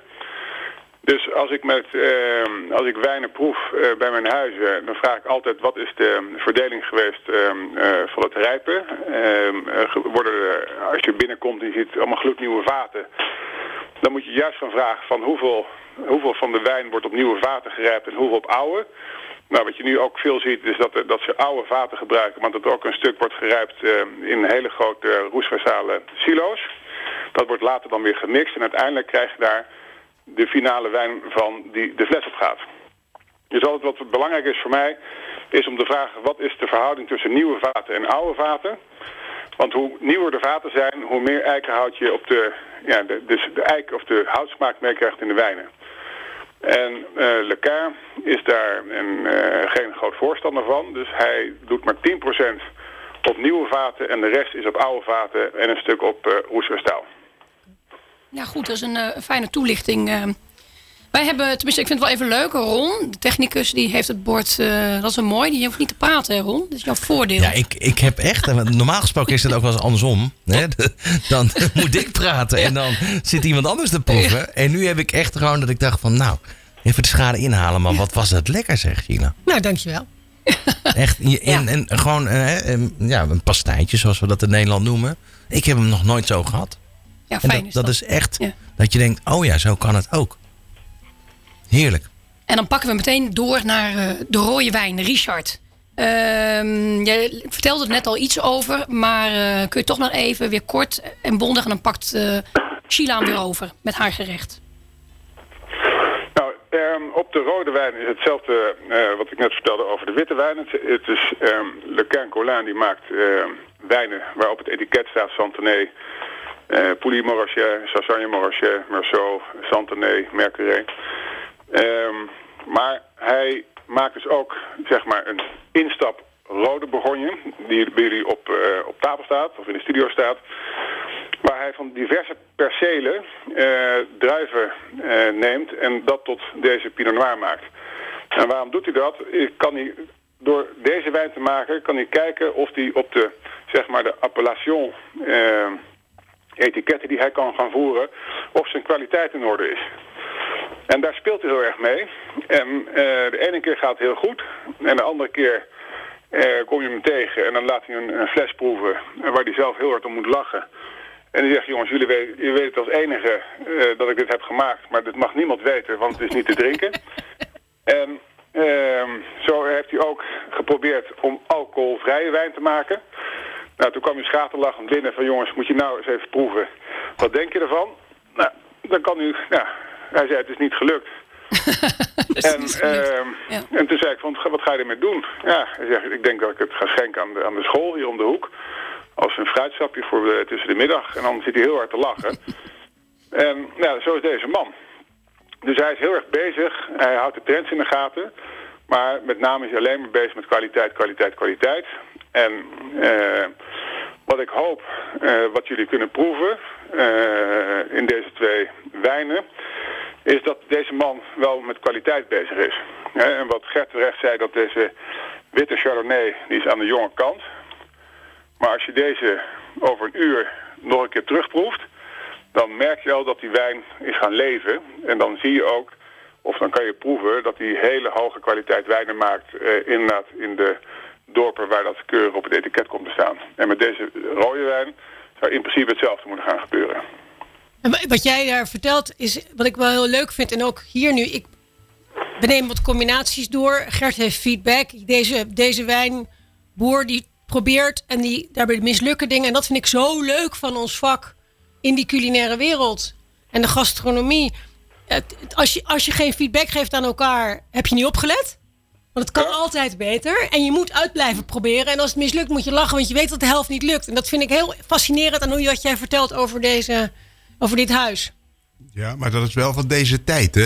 Dus als ik, met, ehm, als ik wijnen proef eh, bij mijn huizen, dan vraag ik altijd wat is de verdeling geweest ehm, eh, van het rijpen. Ehm, eh, worden er, als je binnenkomt en je ziet allemaal gloednieuwe vaten, dan moet je juist gaan vragen van hoeveel, hoeveel van de wijn wordt op nieuwe vaten gerijpt en hoeveel op oude. Nou, wat je nu ook veel ziet is dat, dat ze oude vaten gebruiken, maar dat ook een stuk wordt gerijpt in hele grote roesversale silo's. Dat wordt later dan weer gemixt en uiteindelijk krijg je daar de finale wijn van die de fles op gaat. Dus altijd wat belangrijk is voor mij, is om te vragen wat is de verhouding tussen nieuwe vaten en oude vaten. Want hoe nieuwer de vaten zijn, hoe meer eikenhout je op de, ja, de, dus de eik of de houtsmaak meekrijgt in de wijnen. En eh Lecain is daar eh, geen groot voorstander van. Dus hij doet maar 10% op nieuwe vaten en de rest is op oude vaten en een stuk op roesverstaal. Ja, goed, dat is een eh, fijne toelichting. eh. wij hebben, tenminste, ik vind het wel even leuk. Ron, de technicus, die heeft het bord. eh, dat is een mooi. Die hoeft niet te praten, hè, Ron. Dat is jouw voordeel. Ja, ik, ik heb echt. en Normaal gesproken is het ook wel eens andersom. Hè? [laughs] Dan moet ik praten en dan zit iemand anders te proeven. En nu heb ik echt gewoon dat ik dacht van nou, even de schade inhalen. Maar wat was dat lekker zeg, Sheila. nou, dankjewel. [laughs] Echt. En, en gewoon ja, een pastijtje zoals we dat in Nederland noemen. Ik heb hem nog nooit zo gehad. Ja, En fijn dat, is dat dat. is echt Ja. dat je denkt, oh ja, zo kan het ook. Heerlijk. En dan pakken we meteen door naar eh, de rode wijn, Richard. Ehm jij vertelde er net al iets over, maar eh, kun je toch nog even weer kort en bondig en dan pakt eh Sheila hem weer over met haar gerecht. Nou, ehm, op de rode wijn is hetzelfde eh, wat ik net vertelde over de witte wijn. Het, het is ehm Le Quin Colin die maakt ehm, wijnen waarop het etiket staat Santenay, eh Pouilly Morachet, Sassagne Morachet, Merceau, Santenay, Mercurey. Ehm, maar hij maakt dus ook zeg maar een instap rode Bourgogne die bij jullie op, eh, op tafel staat of in de studio staat. Waar hij van diverse percelen eh, druiven neemt en dat tot deze Pinot Noir maakt. En waarom doet hij dat? Kan hij, door deze wijn te maken, kan hij kijken of hij op de, zeg maar, de appellation eh, etiketten die hij kan gaan voeren, of zijn kwaliteit in orde is. En daar speelt hij heel erg mee. En eh, de ene keer gaat het heel goed. En de andere keer eh, kom je hem tegen. En dan laat hij een, een fles proeven. eh, Waar hij zelf heel hard om moet lachen. En die zegt, jongens, jullie weten, jullie weten het als enige dat ik dit heb gemaakt. Maar dit mag niemand weten, want het is niet te drinken. [laughs] en ehm, zo heeft hij ook geprobeerd om alcoholvrije wijn te maken. Nou, toen kwam hij schaterlachend binnen van, jongens, moet je nou eens even proeven. Wat denk je ervan? Nou, dan kan u... Hij zei, het is niet gelukt. [laughs] en, ehm, Ja. en toen zei ik, van, wat ga je ermee doen? Ja, hij zegt, ik denk dat ik het ga schenken aan de, aan de school hier om de hoek. Als een fruitsapje voor de, tussen de middag. En dan zit hij heel hard te lachen. [laughs] en nou, zo is deze man. Dus hij is heel erg bezig. Hij houdt de trends in de gaten. Maar met name is hij alleen maar bezig met kwaliteit, kwaliteit, kwaliteit. En eh, wat ik hoop, eh, wat jullie kunnen proeven eh, in deze twee wijnen, is dat deze man wel met kwaliteit bezig is. En wat Gert terecht zei, dat deze witte Chardonnay, die is aan de jonge kant. Maar als je deze over een uur nog een keer terugproeft, dan merk je al dat die wijn is gaan leven. En dan zie je ook, of dan kan je proeven, dat hij hele hoge kwaliteit wijnen maakt, eh, inderdaad in de dorpen waar dat keurig op het etiket komt te staan. En met deze rode wijn zou in principe hetzelfde moeten gaan gebeuren. En wa- wat jij daar vertelt is wat ik wel heel leuk vind. En ook hier nu. Ik nemen wat combinaties door. Gert heeft feedback. Deze, deze wijnboer die probeert en die daarbij mislukken dingen. En dat vind ik zo leuk van ons vak in die culinaire wereld. En de gastronomie. Als, je, als je geen feedback geeft aan elkaar, heb je niet opgelet. Want het kan altijd beter. En je moet uit blijven proberen. En als het mislukt, moet je lachen, want je weet dat de helft niet lukt. En dat vind ik heel fascinerend aan hoe je- wat jij vertelt over, deze, over dit huis. Ja, maar dat is wel van deze tijd, hè?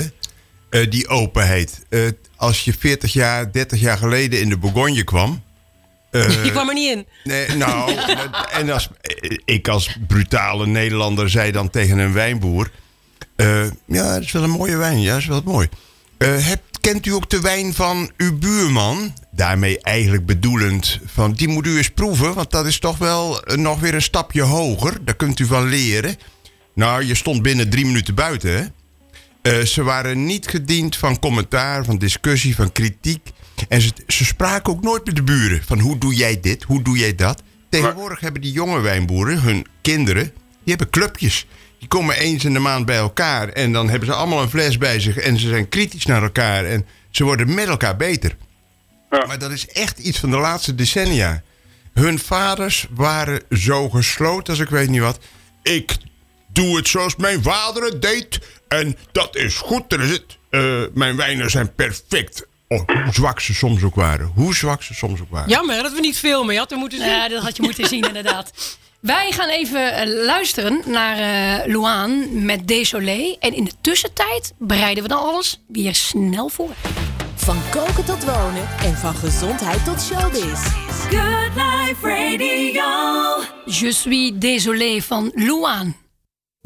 Eh, die openheid. Eh, als je 40 jaar, 30 jaar geleden in de Bourgogne kwam. eh, [laughs] Je kwam er niet in. Nee, nou, [laughs] en als, ik als brutale Nederlander zei dan tegen een wijnboer... ja, dat is wel een mooie wijn, ja, dat is wel mooi. Hebt, kent u ook de wijn van uw buurman? Daarmee eigenlijk bedoelend van, die moet u eens proeven... want dat is toch wel eh, nog weer een stapje hoger. Daar kunt u van leren. Nou, je stond binnen drie minuten buiten, hè? Eh, ze waren niet gediend van commentaar, van discussie, van kritiek. En ze, ze spraken ook nooit met de buren. Van hoe doe jij dit, hoe doe jij dat. Tegenwoordig hebben die jonge wijnboeren, hun kinderen, die hebben clubjes. Die komen eens in de maand bij elkaar. En dan hebben ze allemaal een fles bij zich. En ze zijn kritisch naar elkaar. En ze worden met elkaar beter. Ja. Maar dat is echt iets van de laatste decennia. Hun vaders waren zo gesloten als ik weet niet wat. Ik doe het zoals mijn vader het deed. En dat is goed, dat is het. Eh, mijn wijnen zijn perfect. Oh, hoe zwak ze soms ook waren. Hoe zwak ze soms ook waren. Jammer dat we niet filmen. Je had er moeten zien. Ja, dat had je moeten zien, inderdaad. [laughs] Wij gaan even eh, luisteren naar eh Luan met Désolé. En in de tussentijd bereiden we dan alles weer snel voor. Van koken tot wonen en van gezondheid tot showbiz. Good Life Radio. Je suis désolé van Luan.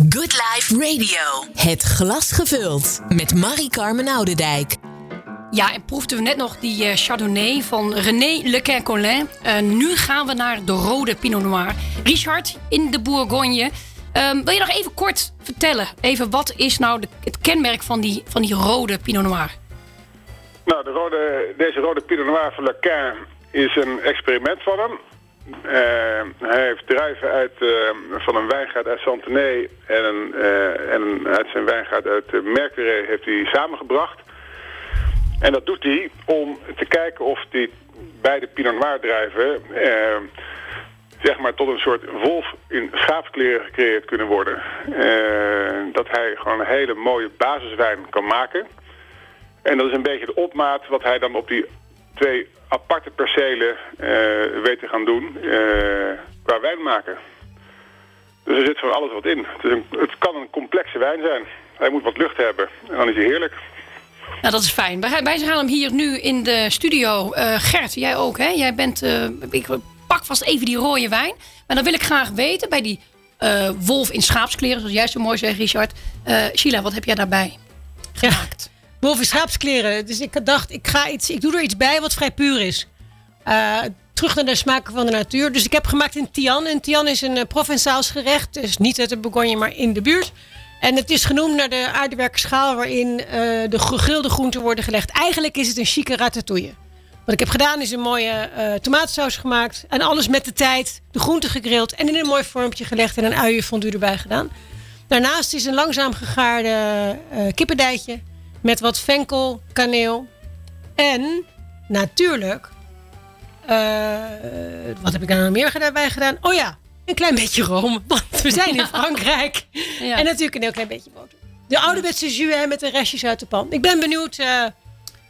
Good Life Radio. Het glas gevuld. Met Marie-Carmen Oudendijk. Ja, en proefden we net nog die eh, Chardonnay van René Le Quincolin. Eh nu gaan we naar de rode Pinot Noir. Richard, in de Bourgogne. Ehm, wil je nog even kort vertellen? Even wat is nou de, het kenmerk van die, van die rode Pinot Noir? Nou, de rode, deze rode Pinot Noir van Le is een experiment van hem. Eh, hij heeft druiven uit, van een wijngaard uit Santenay en, en uit zijn wijngaard uit uh, Mercurey heeft hij samengebracht. En dat doet hij om te kijken of die beide Pinot Noir drijven... eh, zeg maar tot een soort wolf in schaapskleren gecreëerd kunnen worden. Eh, dat hij gewoon een hele mooie basiswijn kan maken. En dat is een beetje de opmaat wat hij dan op die twee aparte percelen eh, weet te gaan doen eh, qua wijn maken. Dus er zit van alles wat in. Het, het kan een complexe wijn zijn. Hij moet wat lucht hebben en dan is hij heerlijk. Nou, dat is fijn. Wij, wij gaan hem hier nu in de studio. Eh, Gert, jij ook, hè? Jij bent... eh, ik pak vast even die rode wijn. Maar dan wil ik graag weten, bij die eh, wolf in schaapskleren... zoals jij zo mooi zegt, Richard. Sheila, wat heb jij daarbij gemaakt? Boven schaapskleren. Dus ik dacht, ik, ga iets, ik doe er iets bij wat vrij puur is. Terug naar de smaken van de natuur. Dus ik heb gemaakt in Tian. En Tian is een Provençaals gerecht. Dus niet uit de Bourgogne, maar in de buurt. En het is genoemd naar de aardewerken schaal waarin eh, de gegrilde groenten worden gelegd. Eigenlijk is het een chique ratatouille. Wat ik heb gedaan is een mooie eh tomatensaus gemaakt. En alles met de tijd. De groenten gegrild en in een mooi vormpje gelegd. En een uienfondue erbij gedaan. Daarnaast is een langzaam gegaarde eh kippendijtje. Met wat venkel, kaneel. En natuurlijk... wat heb ik daar nog meer daarbij gedaan? Oh ja, een klein beetje room. Want we zijn in [laughs] Frankrijk. Ja. En natuurlijk een heel klein beetje boter. De ouderwetse jus met de restjes uit de pan. Ik ben benieuwd eh,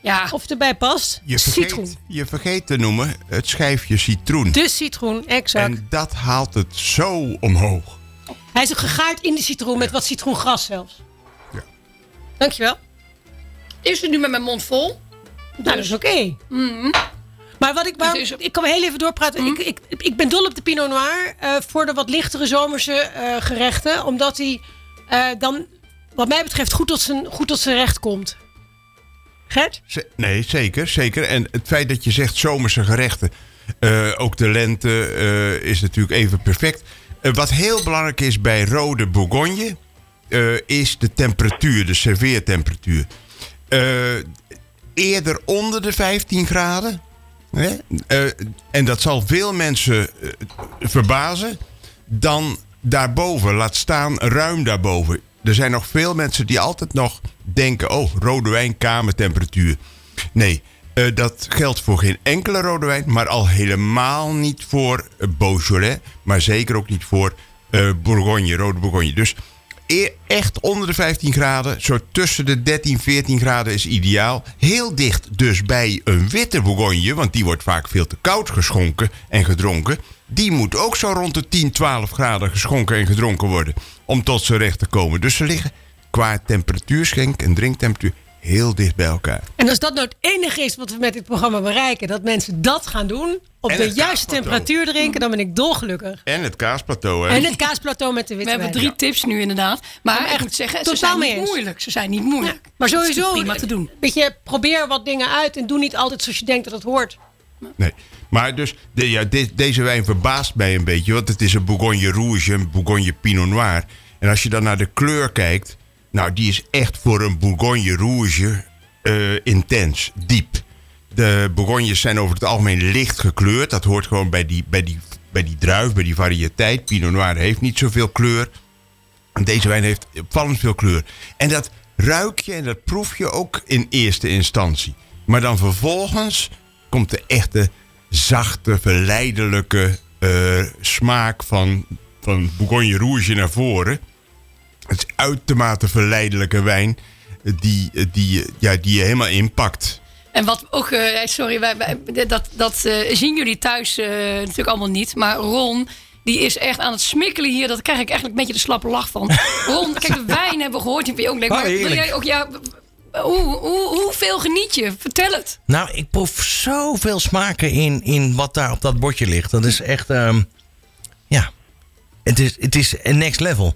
Ja, of het erbij past. Je vergeet, citroen. je vergeet te noemen het schijfje citroen. De citroen, exact. En dat haalt het zo omhoog. Hij is ook gegaard in de citroen met wat citroengras zelfs. Ja. Dankjewel. is het nu met mijn mond vol? Nou, dat is oké. Maar wat ik, ik kan heel even doorpraten. Ik, ik, ik ben dol op de Pinot Noir eh, voor de wat lichtere zomerse eh, gerechten. Omdat hij eh, dan, wat mij betreft, goed tot zijn, goed tot zijn recht komt. Gert? Z- Nee, zeker, zeker. En het feit dat je zegt zomerse gerechten, eh, ook de lente eh, is natuurlijk even perfect. Wat heel belangrijk is bij rode Bourgogne, eh, is de temperatuur, de serveertemperatuur. Eh, eerder onder de 15 graden. Eh, en dat zal veel mensen eh, verbazen. Dan daarboven, laat staan ruim daarboven. Er zijn nog veel mensen die altijd nog denken: oh, rode wijn, kamertemperatuur. Nee, eh, dat geldt voor geen enkele rode wijn, maar al helemaal niet voor Beaujolais, maar zeker ook niet voor Bourgogne, rode Bourgogne. Dus echt onder de 15 graden, zo tussen de 13, 14 graden is ideaal. Heel dicht dus bij een witte Bourgogne, want die wordt vaak veel te koud geschonken en gedronken. Die moet ook zo rond de 10, 12 graden geschonken en gedronken worden om tot zijn recht te komen. Dus ze liggen qua temperatuurschenk en drinktemperatuur heel dicht bij elkaar. En als dat nou het enige is wat we met dit programma bereiken, dat mensen dat gaan doen, op En de juiste temperatuur drinken, dan ben ik dolgelukkig. En het kaasplateau, hè? En het kaasplateau met de we witte hebben wijn. drie tips nu inderdaad. Maar echt ik moet zeggen, ze zijn niet eens. moeilijk. Ze zijn niet moeilijk. Maar sowieso, prima te doen. Weet je, probeer wat dingen uit en doe niet altijd zoals je denkt dat het hoort. Nee. Maar dus, de, ja, de- deze wijn verbaast mij een beetje. Want het is een Bourgogne Rouge, een Bourgogne Pinot Noir. En als je dan naar de kleur kijkt... Nou, die is echt voor een Bourgogne Rouge eh, intens, diep. De Bourgognes zijn over het algemeen licht gekleurd. Dat hoort gewoon bij die, bij die, bij die druif, bij die variëteit. Pinot Noir heeft niet zoveel kleur. Deze wijn heeft opvallend veel kleur. En dat ruik je en dat proef je ook in eerste instantie. Maar dan vervolgens komt de echte zachte, verleidelijke eh, smaak van, van Bourgogne Rouge naar voren. Het is uitermate verleidelijke wijn eh, die, eh, die, eh, ja, die je helemaal inpakt. En wat ook, eh, sorry, wij, wij- dat, dat eh, zien jullie thuis natuurlijk allemaal niet. Maar Ron, die is echt aan het smikkelen hier. Dat krijg ik eigenlijk een beetje de slappe lach van. [laughs] Ron, kijk, de wijn hebben we gehoord. Die je ook. Oh, Maar wil jij ook, ja, hoe, hoe, hoeveel geniet je? Vertel het. Nou, ik proef zoveel smaken in, in wat daar op dat bordje ligt. Dat is echt, ehm, ja, het is, het is een next level.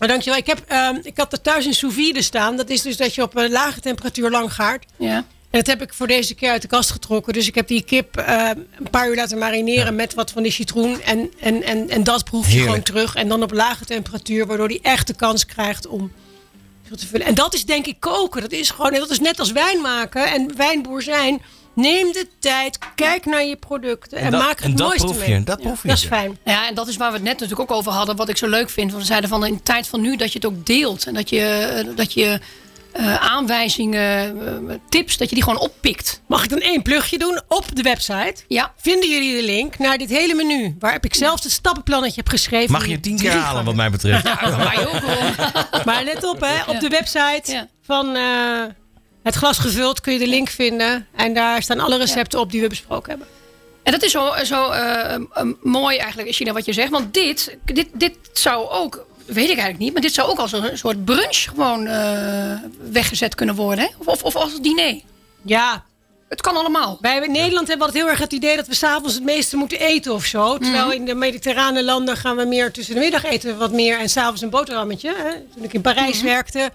Maar dankjewel. Ik, heb, ehm, ik had er thuis een sous vide staan. Dat is dus dat je op een lage temperatuur lang gaart. Ja. En dat heb ik voor deze keer uit de kast getrokken. Dus ik heb die kip eh, een paar uur laten marineren met wat van die citroen. En, en, en, en dat proef je Heerlijk. gewoon terug. En dan op lage temperatuur, waardoor die echt de kans krijgt om veel te vullen. En dat is denk ik koken. Dat is gewoon, dat is net als wijn maken en wijnboer zijn. Neem de tijd, kijk naar je producten en, dat, maak het en dat mooiste proef mee. je. Dat proef je. Dat is fijn. Ja, en dat is waar we het net natuurlijk ook over hadden. Wat ik zo leuk vind. Want we zeiden van in de tijd van nu dat je het ook deelt. En dat je, eh, dat je eh, aanwijzingen, eh, tips, dat je die gewoon oppikt. Mag ik dan één plugje doen? Op de website Ja. vinden jullie de link naar dit hele menu. Waar ik zelfs het stappenplannetje heb geschreven. Mag je tien keer halen wat mij betreft. Ja, maar ook wel. Maar let op, hè, op de website Ja. van eh, Het Glas Gevuld kun je de link vinden. En daar staan alle recepten op die we besproken hebben. En dat is zo, zo eh, eh, mooi eigenlijk, China, wat je zegt. Want dit, dit, dit zou ook, weet ik eigenlijk niet, maar dit zou ook als een soort brunch gewoon eh, weggezet kunnen worden. Hè? Of, of, of als diner. Ja, Het kan allemaal. wij in Nederland hebben altijd heel erg het idee dat we s'avonds het meeste moeten eten of zo. Terwijl Mhm. in de mediterrane landen gaan we meer tussen de middag eten wat meer. En s'avonds een boterhammetje. Hè. Toen ik in Parijs Mhm. werkte,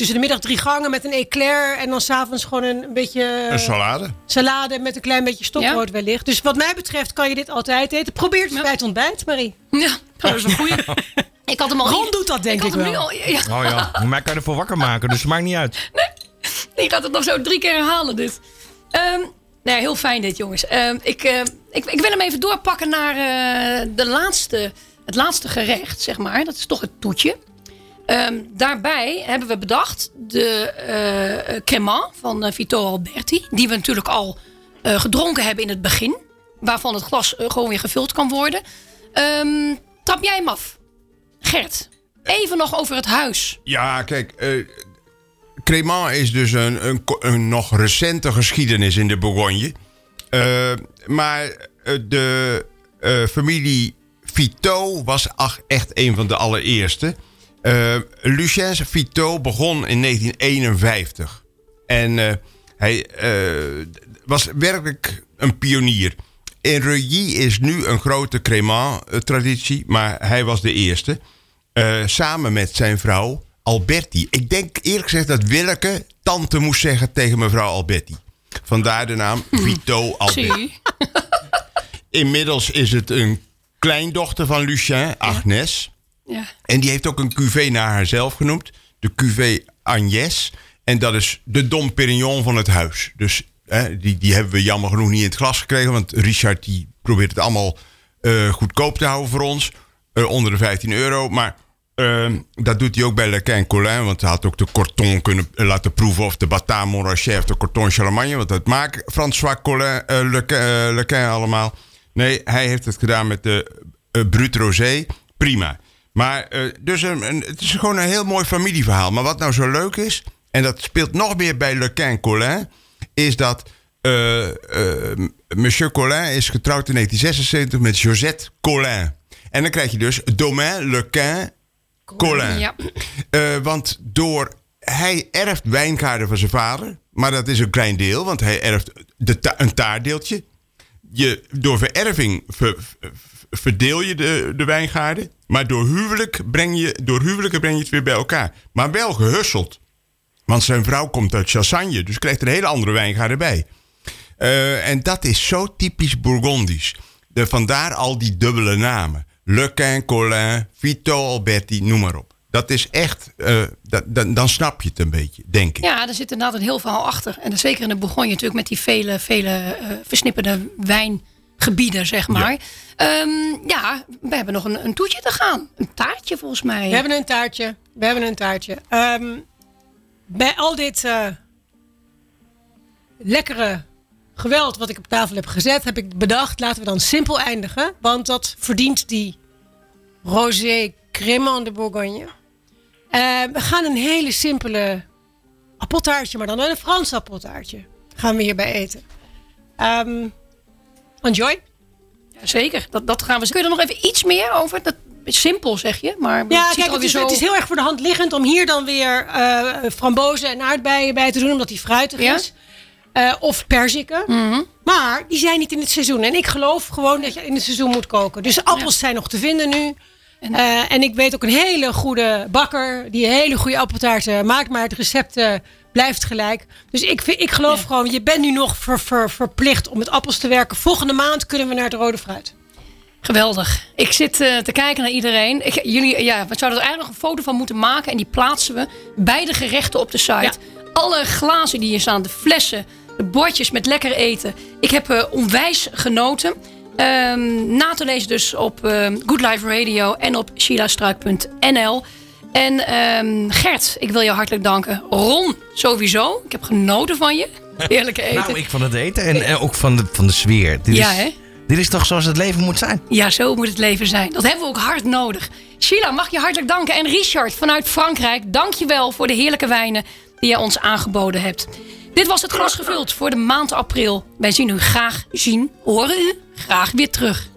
tussen de middag drie gangen met een eclair. En dan s'avonds gewoon een, een beetje... Een salade. salade met een klein beetje stokbrood wellicht. Dus wat mij betreft kan je dit altijd eten. Probeer het Ja. bij het ontbijt, Marie. Ja, dat is een goeie. [laughs] Ik had hem al Ron doet dat, denk had ik hem wel. nu al, ja, Oh ja, mij kan je ervoor wakker maken, dus het maakt niet uit. die gaat [laughs] het nog zo drie keer herhalen, dit. Ehm, nee, heel fijn dit, jongens. Ehm, ik, eh, ik, ik wil hem even doorpakken naar eh, de laatste, het laatste gerecht, zeg maar. Dat is toch het toetje. Ehm, daarbij hebben we bedacht de eh cremant van eh, Vito Alberti. Die we natuurlijk al eh, gedronken hebben in het begin. Waarvan het glas gewoon weer gevuld kan worden. Ehm trap jij hem af? Gert, even nog over het huis. Ja, kijk. Cremant is dus een, een, een nog recente geschiedenis in de Bourgogne. Maar de familie Vito was echt een van de allereerste. Eh Lucien Vito begon in 1951. En eh, hij eh, was werkelijk een pionier. In Reuilly is nu een grote Cremant-traditie, maar hij was de eerste. Samen met zijn vrouw Alberti. Ik denk eerlijk gezegd dat Willeke tante moest zeggen tegen mevrouw Alberti. Vandaar de naam [laughs] Vito Alberti. Inmiddels is het een kleindochter van Lucien, Agnes. Ja. En die heeft ook een cuvée naar haarzelf genoemd. De cuvée Agnès. En dat is de Dom Perignon van het huis. Dus hè, die, die hebben we jammer genoeg niet in het glas gekregen. Want Richard die probeert het allemaal eh, goedkoop te houden voor ons. eh, onder de 15 euro. Maar eh, dat doet hij ook bij Le Quin Colin. Want hij had ook de Corton kunnen laten proeven. Of de Batin Montrachet of de Corton Charlemagne. Want dat maakt François Colin, eh, Le, Quin, eh, Le Quin allemaal. Nee, hij heeft het gedaan met de Brut Rosé. Prima. Maar eh, dus een, een- het is gewoon een heel mooi familieverhaal. Maar wat nou zo leuk is, en dat speelt nog meer bij Le Quin Colin, is dat eh, eh, Monsieur Colin is getrouwd in 1976 met Josette Colin. En dan krijg je dus Domaine Le Quin Colin. Ja. Eh, want door, hij erft wijngaarden van zijn vader. Maar dat is een klein deel, want hij erft de ta- een taartdeeltje. Je, door vererving ver- ver- verdeel je de, de wijngaarden. Maar door, huwelijk breng je, door huwelijken breng je het weer bij elkaar. Maar wel gehusseld. Want zijn vrouw komt uit Chassagne, dus krijgt er een hele andere wijngaarden bij. Eh, en dat is zo typisch Bourgondisch. De, vandaar al die dubbele namen. Le Quin, Colin, Vito Alberti, noem maar op. Dat is echt, eh, dat, dan, dan snap je het een beetje, denk ik. Ja, er zit inderdaad een heel verhaal achter. En zeker in de Bourgogne natuurlijk met die vele, vele eh, versnipperde wijngebieden, zeg maar. Ja, ja we hebben nog een, een toetje te gaan. Een taartje volgens mij. We hebben een taartje. We hebben een taartje. Ehm, bij al dit eh, lekkere geweld wat ik op tafel heb gezet, heb ik bedacht, laten we dan simpel eindigen. Want dat verdient die rosé crémant de Bourgogne. Eh, we gaan een hele simpele appeltaartje, maar dan een Frans appeltaartje. Gaan we hierbij eten. Ehm, enjoy. Zeker, dat, dat gaan we. Kun je er nog even iets meer over? Dat is simpel zeg je, maar het Ja, er kijk, het is, zo... het is heel erg voor de hand liggend om hier dan weer eh frambozen en aardbeien bij te doen, omdat die fruitig Ja? is. Eh, of perziken. Mhm. Maar die zijn niet in het seizoen. En ik geloof gewoon dat je in het seizoen moet koken. Dus appels zijn nog te vinden nu. En- En, en ik weet ook een hele goede bakker die hele goede appeltaarten maakt. Maar het recept eh, blijft gelijk. Dus ik, vind, ik geloof Ja. gewoon, je bent nu nog ver- ver- verplicht om met appels te werken. Volgende maand kunnen we naar het rode fruit. Geweldig. Ik zit eh, te kijken naar iedereen. Ik, jullie, ja, we zouden er eigenlijk nog een foto van moeten maken. En die plaatsen we bij de gerechten op de site. Alle glazen die hier staan, de flessen, de bordjes met lekker eten. Ik heb eh, onwijs genoten. Ehm, na te lezen dus op ehm Good Life Radio en op sheilastruik.nl. En ehm, Gert, ik wil jou hartelijk danken. Ron, sowieso. Ik heb genoten van je. Heerlijke [laughs] eten. Nou, ik van het eten en, en ook van de, van de sfeer. Dit Ja, is, hè? Dit is toch zoals het leven moet zijn? Ja, zo moet het leven zijn. Dat hebben we ook hard nodig. Sheila, mag je hartelijk danken. En Richard vanuit Frankrijk, dank je wel voor de heerlijke wijnen die jij ons aangeboden hebt. Dit was het glas gevuld voor de maand april. Wij zien u graag zien, horen u graag weer terug.